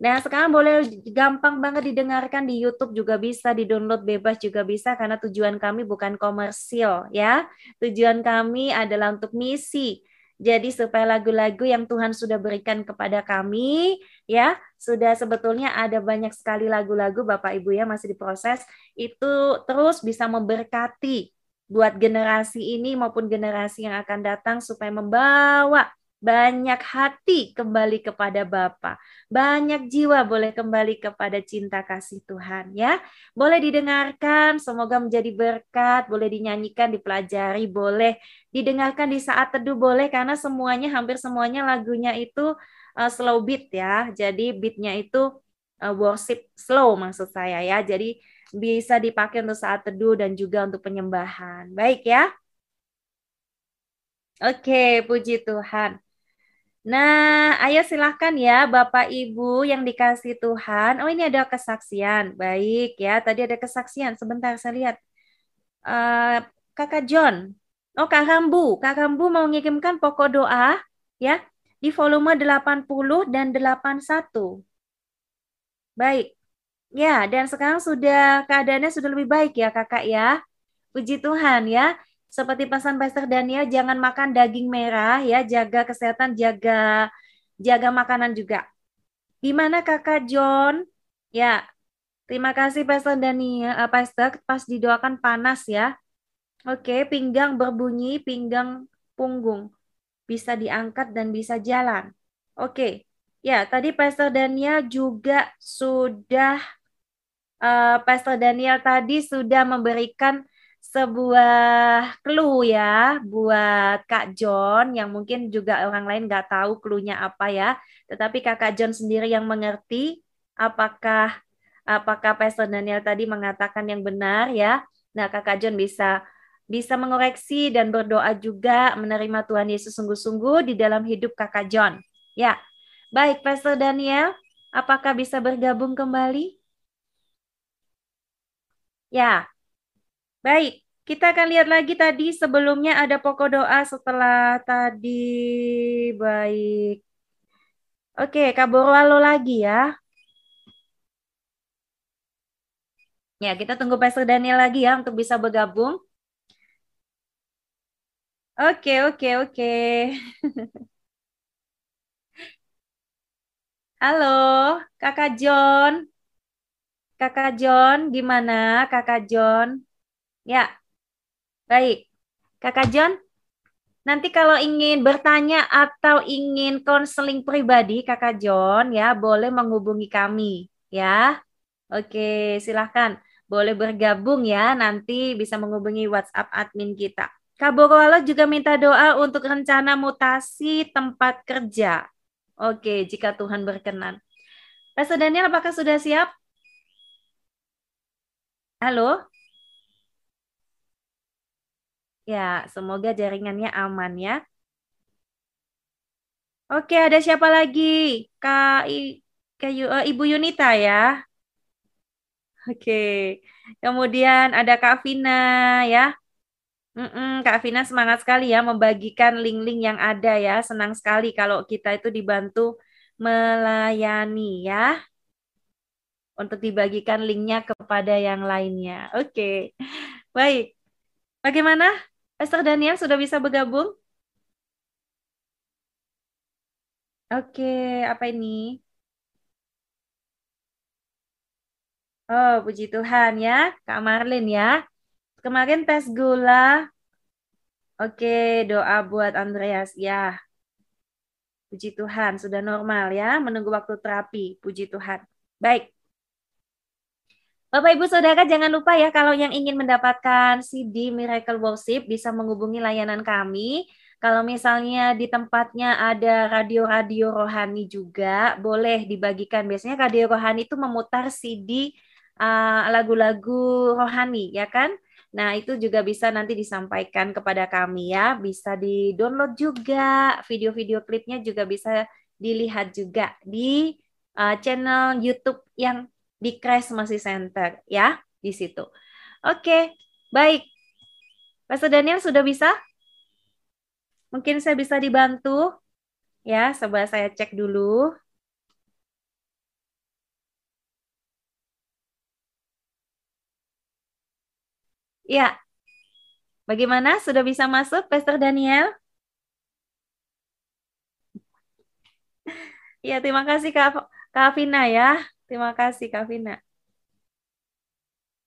Nah, sekarang boleh gampang banget didengarkan di YouTube juga bisa, di-download bebas juga bisa karena tujuan kami bukan komersil ya. Tujuan kami adalah untuk misi. Jadi supaya lagu-lagu yang Tuhan sudah berikan kepada kami ya, sudah sebetulnya ada banyak sekali lagu-lagu Bapak Ibu ya masih diproses itu terus bisa memberkati buat generasi ini maupun generasi yang akan datang supaya membawa banyak hati kembali kepada Bapa. Banyak jiwa boleh kembali kepada cinta kasih Tuhan ya. Boleh didengarkan, semoga menjadi berkat, boleh dinyanyikan, dipelajari, boleh didengarkan di saat teduh boleh karena semuanya hampir semuanya lagunya itu uh, slow beat ya. Jadi beatnya itu uh, worship slow maksud saya ya. Jadi bisa dipakai untuk saat teduh dan juga untuk penyembahan. Baik ya. Oke, puji Tuhan. Nah, ayo silahkan ya Bapak Ibu yang dikasih Tuhan. Oh ini ada kesaksian. Baik ya, tadi ada kesaksian. Sebentar saya lihat. Uh, Kakak John. Oh Kak Rambu. Kak Rambu mau mengirimkan pokok doa ya di volume 80 dan 81. Baik. Ya, dan sekarang sudah keadaannya sudah lebih baik ya Kakak ya. Puji Tuhan ya seperti pesan Pastor Daniel jangan makan daging merah ya, jaga kesehatan, jaga jaga makanan juga. Gimana Kakak John? Ya. Terima kasih Pastor Daniel, uh, Pastor pas didoakan panas ya. Oke, pinggang berbunyi, pinggang punggung. Bisa diangkat dan bisa jalan. Oke. Ya, tadi Pastor Daniel juga sudah uh, Pastor Daniel tadi sudah memberikan sebuah clue ya buat Kak John yang mungkin juga orang lain nggak tahu clue-nya apa ya. Tetapi Kakak John sendiri yang mengerti apakah apakah Pastor Daniel tadi mengatakan yang benar ya. Nah, Kakak John bisa bisa mengoreksi dan berdoa juga menerima Tuhan Yesus sungguh-sungguh di dalam hidup Kakak John. Ya. Baik, Pastor Daniel, apakah bisa bergabung kembali? Ya, Baik, kita akan lihat lagi tadi sebelumnya ada pokok doa setelah tadi. Baik. Oke, Kak Borwalo lagi ya. Ya, kita tunggu Pastor Daniel lagi ya untuk bisa bergabung. Oke, oke, oke. *laughs* Halo, Kakak John. Kakak John, gimana Kakak John? Ya, baik. Kakak John, nanti kalau ingin bertanya atau ingin konseling pribadi, Kakak John, ya boleh menghubungi kami, ya. Oke, silahkan. Boleh bergabung ya, nanti bisa menghubungi WhatsApp admin kita. Kak Borowalo juga minta doa untuk rencana mutasi tempat kerja. Oke, jika Tuhan berkenan. Pastor Daniel, apakah sudah siap? Halo? Ya, semoga jaringannya aman ya. Oke, ada siapa lagi? Kak, I, Kak uh, Ibu Yunita ya. Oke. Kemudian ada Kak Vina ya. Mm-mm, Kak Vina semangat sekali ya membagikan link-link yang ada ya. Senang sekali kalau kita itu dibantu melayani ya. Untuk dibagikan linknya kepada yang lainnya. Oke, baik. Bagaimana? Esther Daniel sudah bisa bergabung? Oke, apa ini? Oh, puji Tuhan ya, Kak Marlin ya. Kemarin tes gula. Oke, doa buat Andreas ya. Puji Tuhan, sudah normal ya, menunggu waktu terapi. Puji Tuhan. Baik. Bapak Ibu Saudara jangan lupa ya kalau yang ingin mendapatkan CD Miracle Worship bisa menghubungi layanan kami. Kalau misalnya di tempatnya ada radio-radio rohani juga boleh dibagikan. Biasanya radio rohani itu memutar CD uh, lagu-lagu rohani ya kan? Nah, itu juga bisa nanti disampaikan kepada kami ya. Bisa di-download juga, video-video klipnya juga bisa dilihat juga di uh, channel YouTube yang di Crash Masih Center ya, di situ. Oke, baik. Pastor Daniel sudah bisa? Mungkin saya bisa dibantu. Ya, coba saya cek dulu. Ya. Bagaimana? Sudah bisa masuk, Pastor Daniel? Ya, terima kasih Kak, Kak ya. Terima kasih Kak Vina.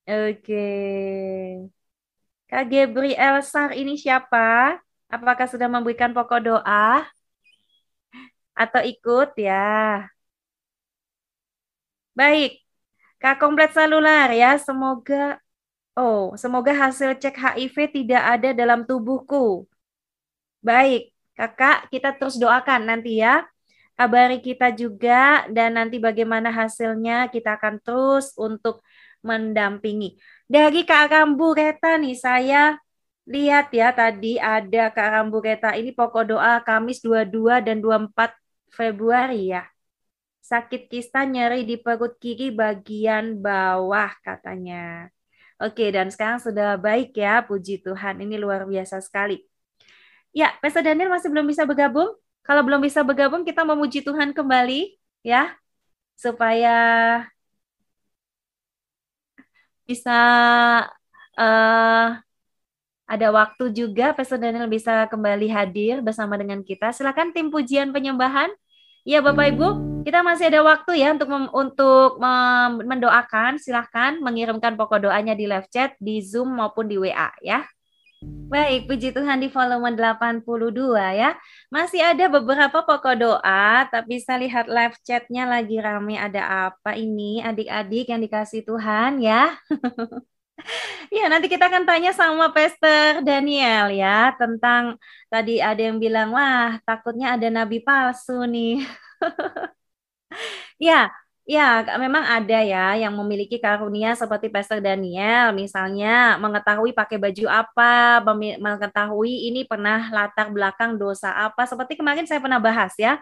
Oke. Kak Gabriel Sar ini siapa? Apakah sudah memberikan pokok doa? Atau ikut ya? Baik. Kak Komplit Selular ya, semoga Oh, semoga hasil cek HIV tidak ada dalam tubuhku. Baik, kakak, kita terus doakan nanti ya. Kabari kita juga dan nanti bagaimana hasilnya kita akan terus untuk mendampingi. Dari Kak Rambu Reta nih, saya lihat ya tadi ada Kak Rambu Reta ini pokok doa Kamis 22 dan 24 Februari ya. Sakit kista nyeri di perut kiri bagian bawah katanya. Oke, dan sekarang sudah baik ya, puji Tuhan. Ini luar biasa sekali. Ya, Pastor Daniel masih belum bisa bergabung. Kalau belum bisa bergabung, kita memuji Tuhan kembali, ya, supaya bisa uh, ada waktu juga Pastor Daniel bisa kembali hadir bersama dengan kita. Silakan tim pujian penyembahan. Ya, Bapak Ibu, kita masih ada waktu ya untuk mem untuk mendoakan. Silahkan mengirimkan pokok doanya di live chat, di Zoom maupun di WA ya. Baik, puji Tuhan di volume 82 ya. Masih ada beberapa pokok doa, tapi saya lihat live chatnya lagi rame. Ada apa ini adik-adik yang dikasih Tuhan ya. *laughs* Ya, nanti kita akan tanya sama Pastor Daniel ya tentang tadi ada yang bilang, wah takutnya ada nabi palsu nih. *laughs* Ya, ya memang ada ya yang memiliki karunia seperti Pastor Daniel, misalnya mengetahui pakai baju apa, mengetahui ini pernah latar belakang dosa apa. Seperti kemarin saya pernah bahas ya.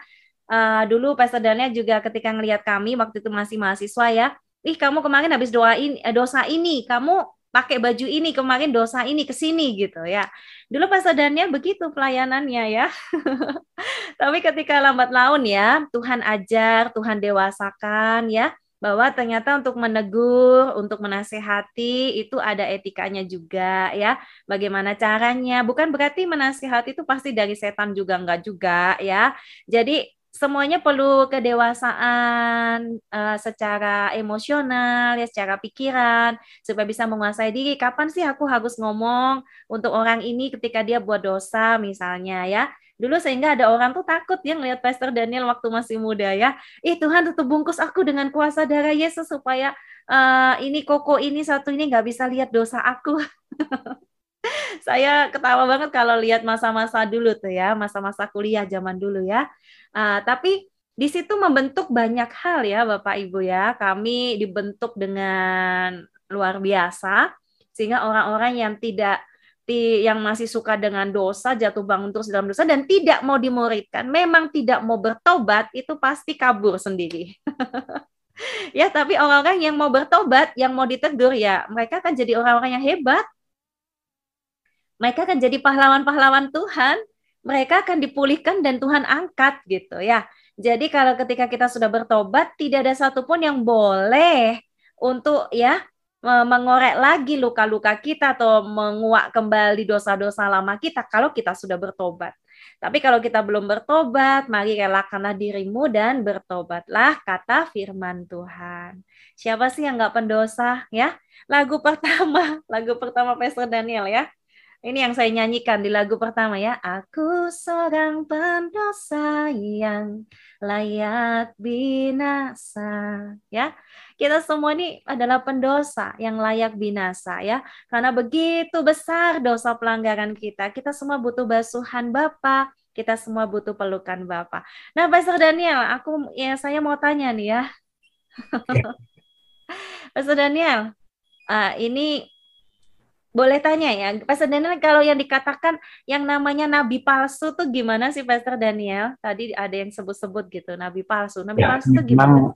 Uh, dulu Pastor Daniel juga ketika ngelihat kami waktu itu masih mahasiswa ya, ih kamu kemarin habis doain eh, dosa ini, kamu pakai baju ini kemarin dosa ini ke sini gitu ya. Dulu pas Daniel begitu pelayanannya ya. *laughs* Tapi ketika lambat laun ya, Tuhan ajar, Tuhan dewasakan ya bahwa ternyata untuk menegur, untuk menasehati itu ada etikanya juga ya. Bagaimana caranya? Bukan berarti menasehati itu pasti dari setan juga enggak juga ya. Jadi semuanya perlu kedewasaan uh, secara emosional ya secara pikiran supaya bisa menguasai diri. Kapan sih aku harus ngomong untuk orang ini ketika dia buat dosa misalnya ya? Dulu sehingga ada orang tuh takut yang lihat Pastor Daniel waktu masih muda ya. Ih Tuhan tutup bungkus aku dengan kuasa darah Yesus supaya uh, ini koko ini satu ini nggak bisa lihat dosa aku *laughs* saya ketawa banget kalau lihat masa-masa dulu tuh ya, masa-masa kuliah zaman dulu ya. Uh, tapi di situ membentuk banyak hal ya Bapak Ibu ya. Kami dibentuk dengan luar biasa sehingga orang-orang yang tidak yang masih suka dengan dosa, jatuh bangun terus dalam dosa dan tidak mau dimuridkan, memang tidak mau bertobat itu pasti kabur sendiri. *laughs* ya, tapi orang-orang yang mau bertobat, yang mau ditegur ya, mereka akan jadi orang-orang yang hebat. Mereka akan jadi pahlawan-pahlawan Tuhan. Mereka akan dipulihkan dan Tuhan angkat gitu ya. Jadi kalau ketika kita sudah bertobat, tidak ada satupun yang boleh untuk ya mengorek lagi luka-luka kita atau menguak kembali dosa-dosa lama kita kalau kita sudah bertobat. Tapi kalau kita belum bertobat, mari relakanlah dirimu dan bertobatlah, kata firman Tuhan. Siapa sih yang nggak pendosa ya? Lagu pertama, *laughs* lagu pertama Pastor Daniel ya. Ini yang saya nyanyikan di lagu pertama ya. Aku seorang pendosa yang layak binasa. Ya, kita semua ini adalah pendosa yang layak binasa ya. Karena begitu besar dosa pelanggaran kita. Kita semua butuh basuhan Bapa. Kita semua butuh pelukan Bapa. Nah, Pastor Daniel, aku ya saya mau tanya nih ya. *laughs* Pastor Daniel, uh, ini boleh tanya ya, Pastor Daniel kalau yang dikatakan yang namanya nabi palsu tuh gimana sih Pastor Daniel? Tadi ada yang sebut-sebut gitu, nabi palsu. Nabi ya, palsu tuh gimana?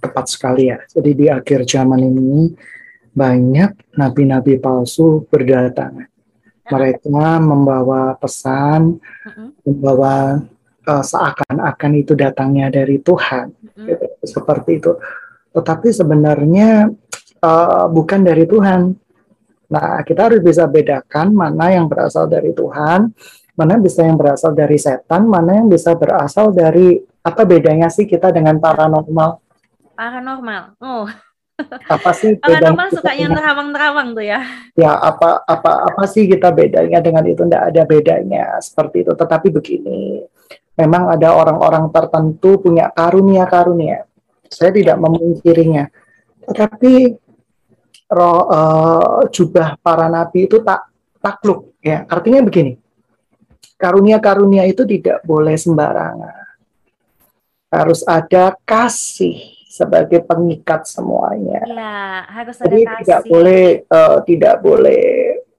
Tepat sekali ya. Jadi di akhir zaman ini banyak nabi-nabi palsu berdatangan. Mereka membawa pesan, membawa uh, seakan-akan itu datangnya dari Tuhan, gitu, seperti itu. Tetapi sebenarnya uh, bukan dari Tuhan Nah, kita harus bisa bedakan mana yang berasal dari Tuhan, mana bisa yang berasal dari setan, mana yang bisa berasal dari apa bedanya sih kita dengan paranormal? Paranormal. Oh. Apa sih *laughs* paranormal suka yang terawang-terawang tuh ya? Ya, apa apa apa sih kita bedanya dengan itu? Tidak ada bedanya seperti itu. Tetapi begini, memang ada orang-orang tertentu punya karunia-karunia. Saya tidak memungkirinya. Tetapi roh uh, jubah para nabi itu tak takluk ya artinya begini karunia-karunia itu tidak boleh sembarangan harus ada kasih sebagai pengikat semuanya. Ya, harus ada Jadi kasih. tidak boleh uh, tidak boleh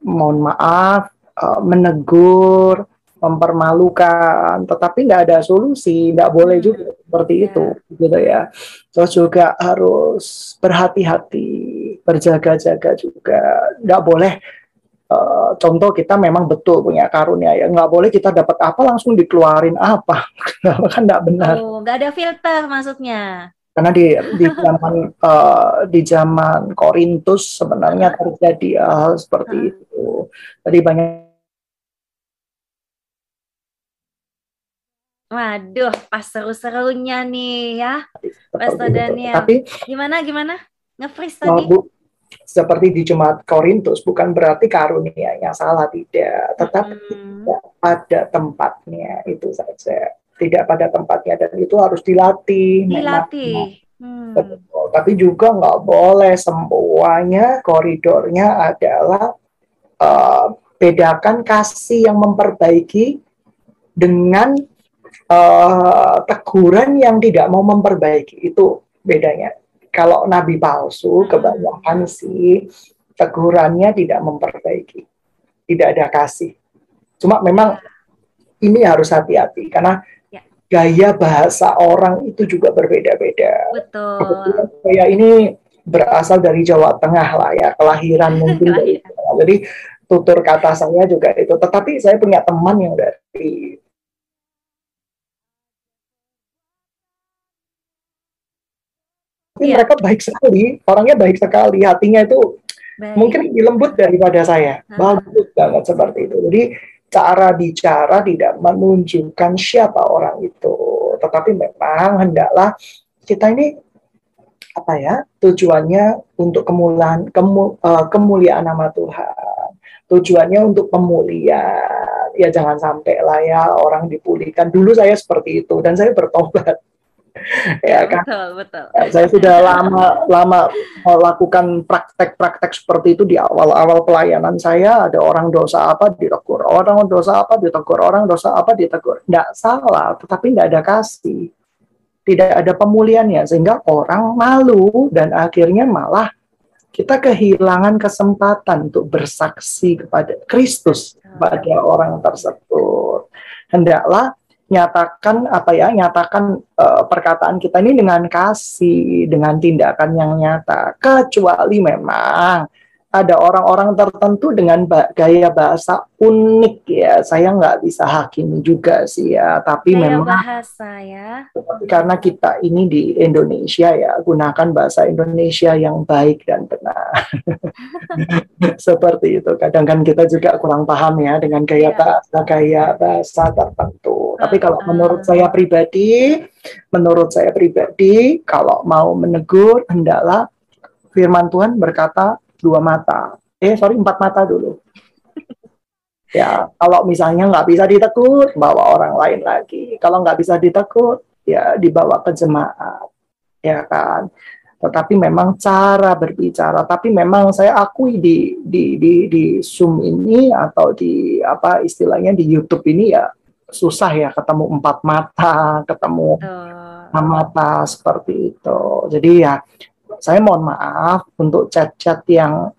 mohon maaf uh, menegur mempermalukan, tetapi nggak ada solusi, nggak boleh hmm. juga seperti yeah. itu, gitu ya. Terus juga harus berhati-hati, berjaga-jaga juga, nggak boleh. Uh, contoh kita memang betul punya karunia ya, nggak boleh kita dapat apa langsung dikeluarin apa, *laughs* kan nggak benar. Oh, nggak ada filter maksudnya karena di di zaman uh, di zaman Korintus sebenarnya terjadi hal seperti itu. Tadi banyak Waduh, pas seru-serunya nih ya, Pastor Daniel. Tapi gimana gimana? Nge-freeze tadi? Bu, seperti di Jemaat Korintus bukan berarti karunia yang salah tidak, tetapi hmm. tidak pada tempatnya itu saja. Tidak pada tempatnya dan itu harus dilatih. Dilatih. Hmm. Betul. Tapi juga nggak boleh semuanya koridornya adalah uh, bedakan kasih yang memperbaiki dengan uh, teguran yang tidak mau memperbaiki itu bedanya. Kalau nabi palsu hmm. kebanyakan sih tegurannya tidak memperbaiki, tidak ada kasih. Cuma memang ini harus hati-hati karena ya. gaya bahasa orang itu juga berbeda-beda. Betul. saya ini berasal dari Jawa Tengah lah ya, kelahiran *laughs* mungkin dari Jadi tutur kata saya juga itu. Tetapi saya punya teman yang dari tapi yeah. mereka baik sekali, orangnya baik sekali, hatinya itu baik. mungkin lebih lembut daripada saya, nah. bagus banget seperti itu. Jadi cara bicara tidak menunjukkan siapa orang itu, tetapi memang hendaklah kita ini apa ya tujuannya untuk kemuliaan kemu, uh, kemuliaan nama Tuhan tujuannya untuk pemulihan ya jangan sampai lah ya orang dipulihkan dulu saya seperti itu dan saya bertobat ya kan? betul betul. Ya, saya sudah lama lama melakukan praktek-praktek seperti itu di awal-awal pelayanan saya. Ada orang dosa apa ditegur orang dosa apa ditegur orang dosa apa ditegur. Tidak salah tetapi tidak ada kasih. Tidak ada pemulihannya sehingga orang malu dan akhirnya malah kita kehilangan kesempatan untuk bersaksi kepada Kristus kepada orang tersebut. Hendaklah nyatakan apa ya nyatakan uh, perkataan kita ini dengan kasih dengan tindakan yang nyata. Kecuali memang ada orang-orang tertentu dengan gaya bahasa unik ya. Saya nggak bisa hakimi juga sih ya, tapi gaya memang bahasa ya. Karena kita ini di Indonesia ya, gunakan bahasa Indonesia yang baik dan benar. *laughs* Seperti itu. Kadang kan kita juga kurang paham ya dengan gaya ya. bahasa gaya bahasa tertentu. Uh, tapi kalau uh. menurut saya pribadi, menurut saya pribadi, kalau mau menegur hendaklah firman Tuhan berkata dua mata. Eh, sorry, empat mata dulu. *laughs* ya, kalau misalnya nggak bisa ditegur, bawa orang lain lagi. Kalau nggak bisa ditegur, ya dibawa ke jemaat. Ya kan? Tetapi memang cara berbicara, tapi memang saya akui di di di di Zoom ini atau di apa istilahnya di YouTube ini ya susah ya ketemu empat mata, ketemu uh. mata seperti itu. Jadi ya saya mohon maaf untuk chat-chat yang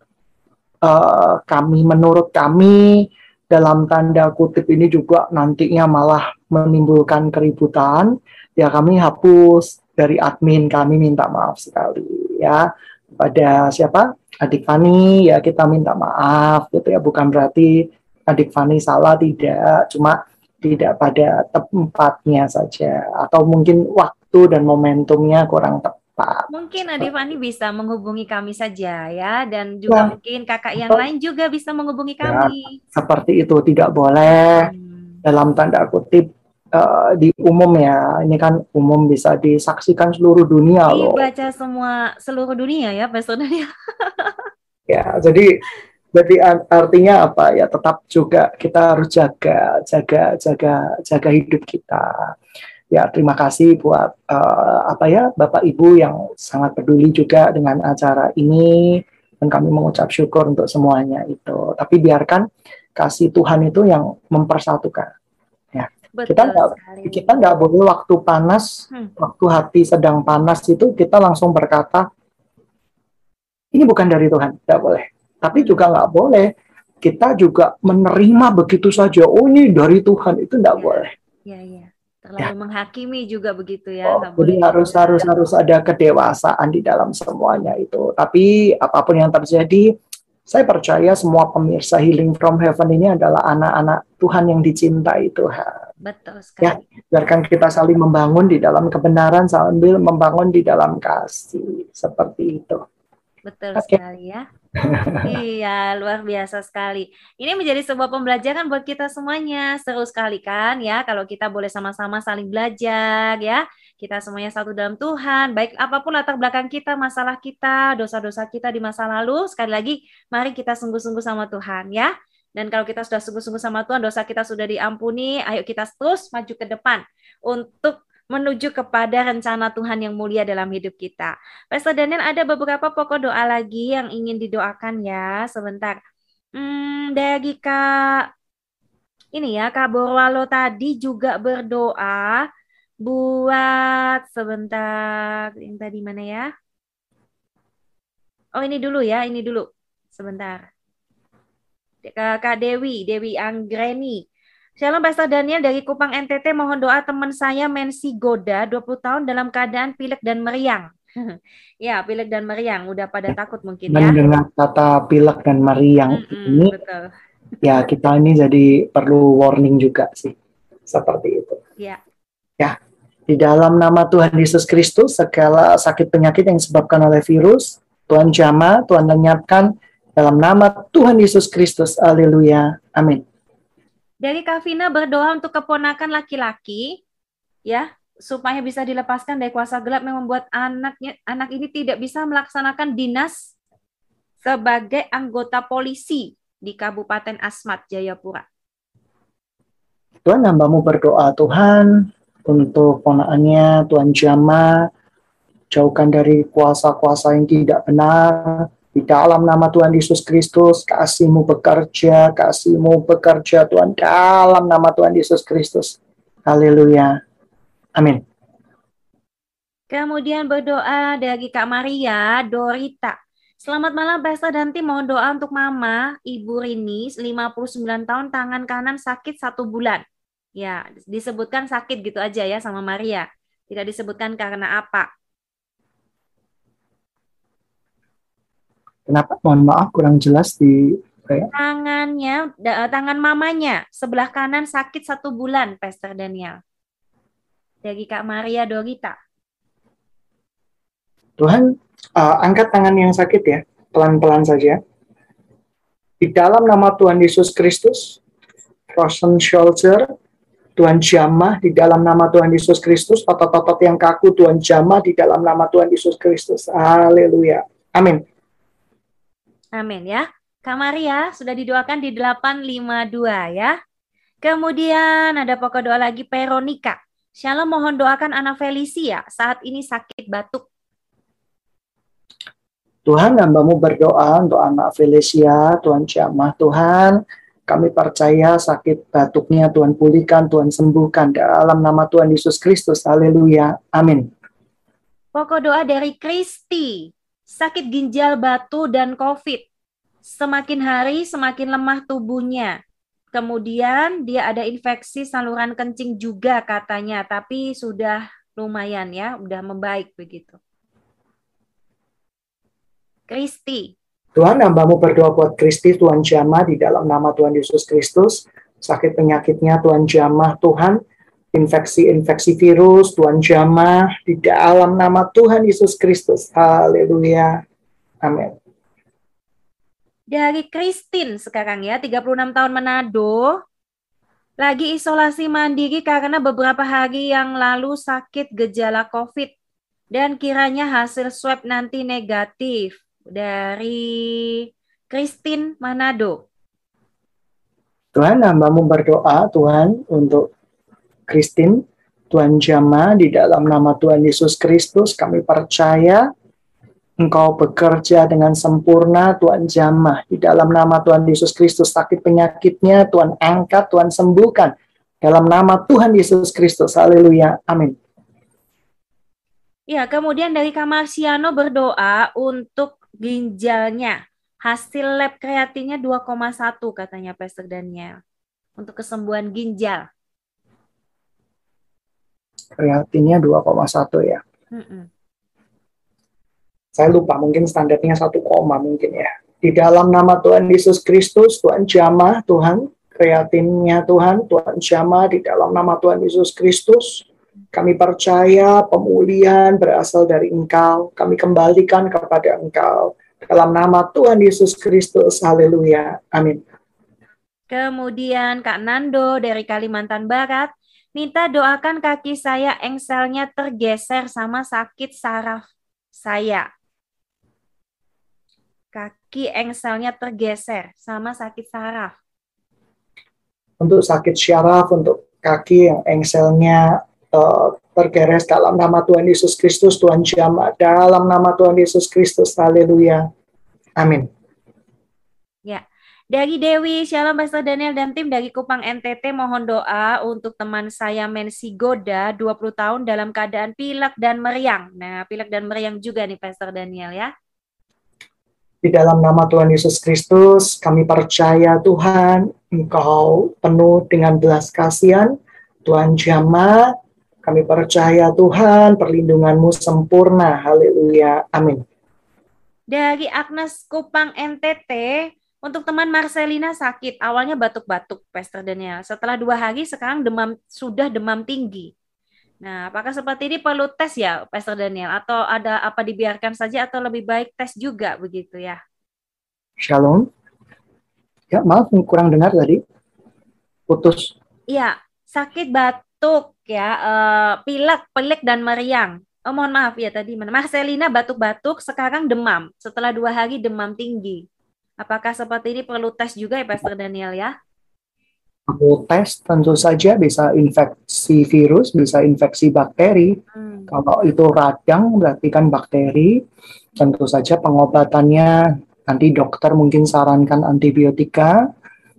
uh, kami menurut kami dalam tanda kutip ini juga nantinya malah menimbulkan keributan. Ya kami hapus dari admin. Kami minta maaf sekali ya. Pada siapa? Adik Fani. Ya kita minta maaf gitu ya. Bukan berarti adik Fani salah tidak. Cuma tidak pada tempatnya saja. Atau mungkin waktu dan momentumnya kurang tepat Pak. Mungkin Adi Fani bisa menghubungi kami saja ya dan juga ya. mungkin kakak yang lain juga bisa menghubungi ya, kami. seperti itu tidak boleh hmm. dalam tanda kutip uh, di umum ya. Ini kan umum bisa disaksikan seluruh dunia loh. Baca semua seluruh dunia ya, Pak *laughs* ya, jadi jadi artinya apa ya tetap juga kita harus jaga jaga jaga jaga hidup kita ya terima kasih buat uh, apa ya Bapak Ibu yang sangat peduli juga dengan acara ini dan kami mengucap syukur untuk semuanya itu. Tapi biarkan kasih Tuhan itu yang mempersatukan. Ya. Betul kita nggak kita nggak boleh waktu panas, hmm. waktu hati sedang panas itu kita langsung berkata ini bukan dari Tuhan, tidak boleh. Tapi juga nggak boleh kita juga menerima begitu saja. Oh ini dari Tuhan itu tidak ya. boleh. Ya, ya terlalu ya. menghakimi juga begitu ya. Oh, jadi harus harus harus ada kedewasaan di dalam semuanya itu. Tapi apa pun yang terjadi, saya percaya semua pemirsa Healing from Heaven ini adalah anak-anak Tuhan yang dicintai Tuhan. Betul sekali. Ya, biarkan kita saling membangun di dalam kebenaran sambil membangun di dalam kasih seperti itu. Betul okay. sekali ya. Iya, luar biasa sekali. Ini menjadi sebuah pembelajaran buat kita semuanya. Seru sekali kan ya kalau kita boleh sama-sama saling belajar ya. Kita semuanya satu dalam Tuhan. Baik apa pun latar belakang kita, masalah kita, dosa-dosa kita di masa lalu, sekali lagi mari kita sungguh-sungguh sama Tuhan ya. Dan kalau kita sudah sungguh-sungguh sama Tuhan, dosa kita sudah diampuni, ayo kita terus maju ke depan untuk menuju kepada rencana Tuhan yang mulia dalam hidup kita. Pastor Daniel ada beberapa pokok doa lagi yang ingin didoakan ya. Sebentar. Hmm, dari Kak ini ya, Kak Borwalo tadi juga berdoa buat sebentar. Yang tadi mana ya? Oh, ini dulu ya, ini dulu. Sebentar. Kak Dewi, Dewi Anggreni. Shalom Pastor Daniel dari Kupang NTT mohon doa teman saya Mensi Goda 20 tahun dalam keadaan pilek dan meriang. *laughs* ya, pilek dan meriang udah pada takut mungkin dan ya. Dengan kata pilek dan meriang mm -mm, ini betul. ya kita ini jadi perlu warning juga sih. Seperti itu. Ya. Ya. Di dalam nama Tuhan Yesus Kristus segala sakit penyakit yang disebabkan oleh virus Tuhan jama, Tuhan lenyapkan dalam nama Tuhan Yesus Kristus. Haleluya. Amin. Dari Kavina berdoa untuk keponakan laki-laki, ya, supaya bisa dilepaskan dari kuasa gelap yang membuat anaknya anak ini tidak bisa melaksanakan dinas sebagai anggota polisi di Kabupaten Asmat Jayapura. Tuhan hambamu berdoa Tuhan untuk ponakannya Tuhan Jama jauhkan dari kuasa-kuasa yang tidak benar di dalam nama Tuhan Yesus Kristus, kasihmu bekerja, kasihmu bekerja Tuhan dalam nama Tuhan Yesus Kristus. Haleluya. Amin. Kemudian berdoa dari Kak Maria Dorita. Selamat malam Pastor dan tim. Mohon doa untuk Mama, Ibu Rini, 59 tahun, tangan kanan sakit satu bulan. Ya, disebutkan sakit gitu aja ya sama Maria. Tidak disebutkan karena apa. Kenapa? Mohon maaf kurang jelas di ya? tangannya, tangan mamanya sebelah kanan sakit satu bulan, Pastor Daniel. Dari Kak Maria Dorita. Tuhan, uh, angkat tangan yang sakit ya, pelan-pelan saja. Di dalam nama Tuhan Yesus Kristus, frozen shoulder, Tuhan jamah di dalam nama Tuhan Yesus Kristus, otot-otot yang kaku Tuhan jamah di dalam nama Tuhan Yesus Kristus. Haleluya. Amin. Amin ya. Kak Maria sudah didoakan di 852 ya. Kemudian ada pokok doa lagi Veronica. Shalom mohon doakan anak Felicia saat ini sakit batuk Tuhan hambamu berdoa untuk anak Felicia, Tuhan jamah Tuhan, kami percaya sakit batuknya Tuhan pulihkan, Tuhan sembuhkan dalam nama Tuhan Yesus Kristus. Haleluya. Amin. Pokok doa dari Kristi, sakit ginjal batu dan COVID. Semakin hari semakin lemah tubuhnya. Kemudian dia ada infeksi saluran kencing juga katanya, tapi sudah lumayan ya, udah membaik begitu. Kristi. Tuhan, hambamu berdoa buat Kristi, Tuhan jamah di dalam nama Tuhan Yesus Kristus. Sakit penyakitnya Tuhan jamah, Tuhan. Infeksi-infeksi virus, Tuhan jamah di dalam nama Tuhan Yesus Kristus. Haleluya. Amin. Dari Kristin sekarang ya, 36 tahun Manado. Lagi isolasi mandiri karena beberapa hari yang lalu sakit gejala COVID. Dan kiranya hasil swab nanti negatif dari Christine Manado. Tuhan, hambamu berdoa Tuhan untuk Christine, Tuhan Jama di dalam nama Tuhan Yesus Kristus kami percaya Engkau bekerja dengan sempurna Tuhan Jama di dalam nama Tuhan Yesus Kristus sakit penyakitnya Tuhan angkat Tuhan sembuhkan dalam nama Tuhan Yesus Kristus haleluya amin Ya, kemudian dari Kamarsiano berdoa untuk ginjalnya. Hasil lab kreatinnya 2,1 katanya Pastor Daniel. Untuk kesembuhan ginjal. Kreatinnya 2,1 ya. Mm -mm. Saya lupa, mungkin standarnya 1, mungkin ya. Di dalam nama Tuhan Yesus Kristus, Tuhan jamah, Tuhan, kreatinnya Tuhan, Tuhan jamah di dalam nama Tuhan Yesus Kristus. Kami percaya pemulihan berasal dari Engkau. Kami kembalikan kepada Engkau. Dalam nama Tuhan Yesus Kristus. Haleluya. Amin. Kemudian Kak Nando dari Kalimantan Barat. Minta doakan kaki saya engselnya tergeser sama sakit saraf saya. Kaki engselnya tergeser sama sakit saraf. Untuk sakit syaraf, untuk kaki yang engselnya uh, tergeres dalam nama Tuhan Yesus Kristus, Tuhan jamah dalam nama Tuhan Yesus Kristus, haleluya, amin. Ya, dari Dewi, Shalom Pastor Daniel dan tim dari Kupang NTT mohon doa untuk teman saya Mensi Goda 20 tahun dalam keadaan pilek dan meriang. Nah, pilek dan meriang juga nih Pastor Daniel ya. Di dalam nama Tuhan Yesus Kristus, kami percaya Tuhan, Engkau penuh dengan belas kasihan, Tuhan jamah, kami percaya Tuhan perlindunganmu sempurna. Haleluya. Amin. Dari Agnes Kupang NTT, untuk teman Marcelina sakit, awalnya batuk-batuk, Pastor Daniel. Setelah dua hari, sekarang demam sudah demam tinggi. Nah, apakah seperti ini perlu tes ya, Pastor Daniel? Atau ada apa dibiarkan saja atau lebih baik tes juga begitu ya? Shalom. Ya, maaf kurang dengar tadi. Putus. Iya, sakit batuk ya, uh, pilek, pelik dan meriang. Oh, mohon maaf ya tadi mana. Marcelina batuk-batuk, sekarang demam. Setelah dua hari demam tinggi. Apakah seperti ini perlu tes juga ya, Pastor Daniel ya? Perlu tes tentu saja bisa infeksi virus, bisa infeksi bakteri. Hmm. Kalau itu radang berarti kan bakteri. Tentu saja pengobatannya nanti dokter mungkin sarankan antibiotika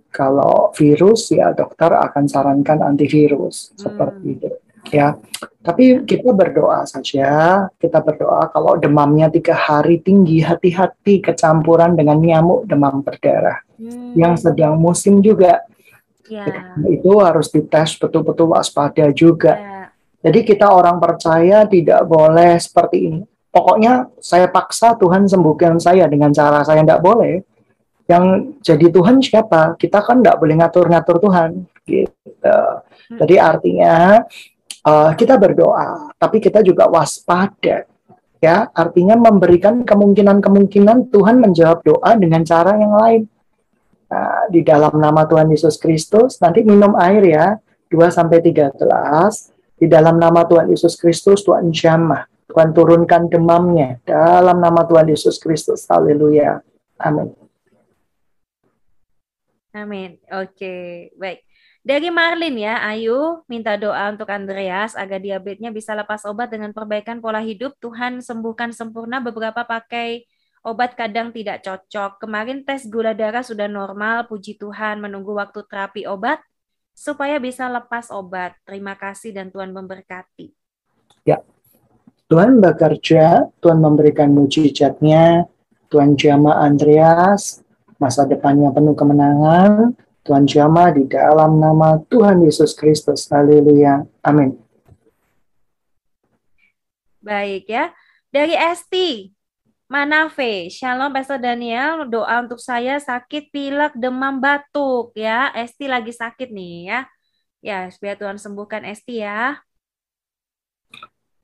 kalau virus ya dokter akan sarankan antivirus hmm. seperti itu. Ya. Tapi kita berdoa saja, kita berdoa kalau demamnya tiga hari tinggi, hati-hati kecampuran dengan nyamuk demam berdarah hmm. yang sedang musim juga. Ya. Itu harus dites betul-betul waspada juga. Ya. Jadi kita orang percaya tidak boleh seperti ini. Pokoknya saya paksa Tuhan sembuhkan saya dengan cara saya tidak boleh yang jadi Tuhan siapa? Kita kan tidak boleh ngatur-ngatur Tuhan, gitu. Hmm. Jadi artinya uh, kita berdoa, tapi kita juga waspada, ya. Artinya memberikan kemungkinan-kemungkinan Tuhan menjawab doa dengan cara yang lain. Nah, di dalam nama Tuhan Yesus Kristus, nanti minum air ya, 2 sampai 3 gelas. Di dalam nama Tuhan Yesus Kristus, Tuhan jamah. Tuhan turunkan demamnya dalam nama Tuhan Yesus Kristus. Haleluya. Amin. Amin. Oke, baik. Dari Marlin ya, Ayu minta doa untuk Andreas agar diabetesnya bisa lepas obat dengan perbaikan pola hidup. Tuhan sembuhkan sempurna beberapa pakai obat kadang tidak cocok. Kemarin tes gula darah sudah normal, puji Tuhan menunggu waktu terapi obat supaya bisa lepas obat. Terima kasih dan Tuhan memberkati. Ya, Tuhan bekerja, Tuhan memberikan mujizatnya, Tuhan jama Andreas, masa depannya penuh kemenangan. Tuhan jamah di dalam nama Tuhan Yesus Kristus. Haleluya. Amin. Baik ya. Dari Esti, Manafe, Shalom Pastor Daniel, doa untuk saya sakit pilek, demam, batuk ya. Esti lagi sakit nih ya. Ya, biar Tuhan sembuhkan Esti ya.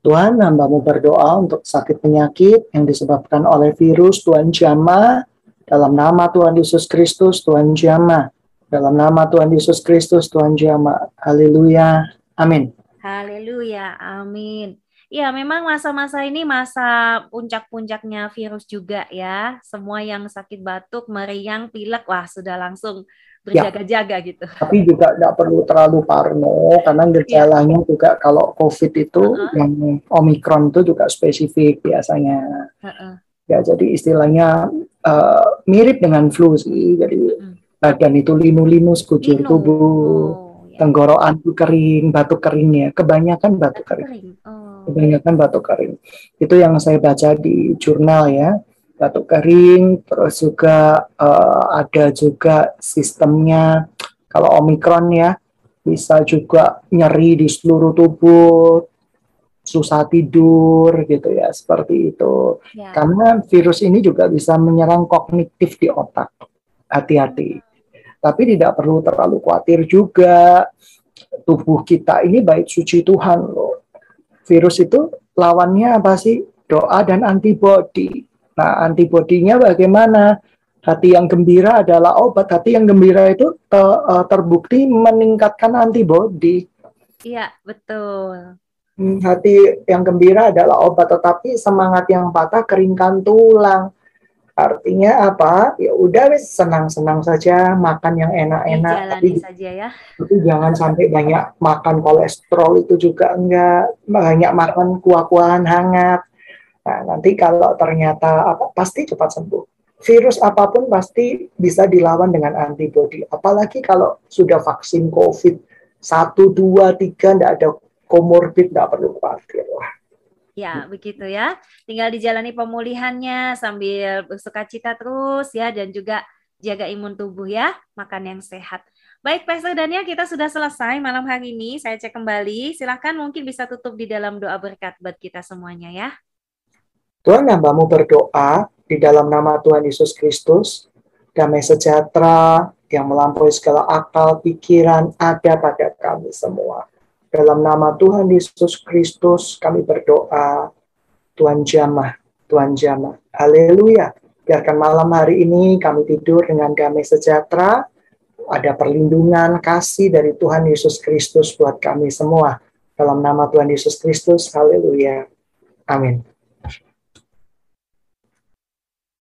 Tuhan, hambamu berdoa untuk sakit penyakit yang disebabkan oleh virus, Tuhan jamah dalam nama Tuhan Yesus Kristus, Tuhan Jama. Dalam nama Tuhan Yesus Kristus, Tuhan Jama. Haleluya. Amin. Haleluya. Amin. Ya, memang masa-masa ini masa puncak-puncaknya virus juga ya. Semua yang sakit batuk, meriang, pilek, wah sudah langsung ya. berjaga-jaga ya. gitu. Tapi juga tidak perlu terlalu parno karena gejalanya ya. juga kalau COVID itu uh -uh. yang Omikron itu juga spesifik biasanya. Uh -uh. Ya, jadi istilahnya uh, mirip dengan flu sih. Jadi hmm. Badan itu linu-linu sekujur Linu. tubuh, oh, ya. tenggorokan itu kering, batuk keringnya. Kebanyakan batuk kering. kering. Oh. Kebanyakan batuk kering. Itu yang saya baca di jurnal ya. Batuk kering, terus juga uh, ada juga sistemnya kalau omikron ya bisa juga nyeri di seluruh tubuh, susah tidur gitu ya seperti itu ya. karena virus ini juga bisa menyerang kognitif di otak hati-hati tapi tidak perlu terlalu khawatir juga. Tubuh kita ini baik suci Tuhan loh. Virus itu lawannya apa sih? Doa dan antibodi. Nah antibodinya bagaimana? Hati yang gembira adalah obat. Hati yang gembira itu eh, terbukti meningkatkan antibodi. Iya betul. Hmm, hati yang gembira adalah obat, tetapi semangat yang patah keringkan tulang. Artinya apa? Ya udah wis senang-senang saja, makan yang enak-enak. Tapi, saja ya. Tapi jangan sampai banyak makan kolesterol itu juga enggak. Banyak makan kuah-kuahan hangat. Nah, nanti kalau ternyata apa pasti cepat sembuh. Virus apa pun pasti bisa dilawan dengan antibodi. Apalagi kalau sudah vaksin COVID satu, dua, tiga, tidak ada komorbid nggak perlu khawatir lah. Ya, begitu ya. Tinggal dijalani pemulihannya sambil bersuka cita terus ya dan juga jaga imun tubuh ya, makan yang sehat. Baik, Pastor Daniel, kita sudah selesai malam hari ini. Saya cek kembali. Silahkan mungkin bisa tutup di dalam doa berkat buat kita semuanya ya. Tuhan hambamu berdoa di dalam nama Tuhan Yesus Kristus, damai sejahtera yang melampaui segala akal, pikiran ada pada kami semua dalam nama Tuhan Yesus Kristus kami berdoa. Tuhan jamah, Tuhan jamah. Haleluya. Biarkan malam hari ini kami tidur dengan damai sejahtera. Ada perlindungan kasih dari Tuhan Yesus Kristus buat kami semua. Dalam nama Tuhan Yesus Kristus, haleluya. Amin.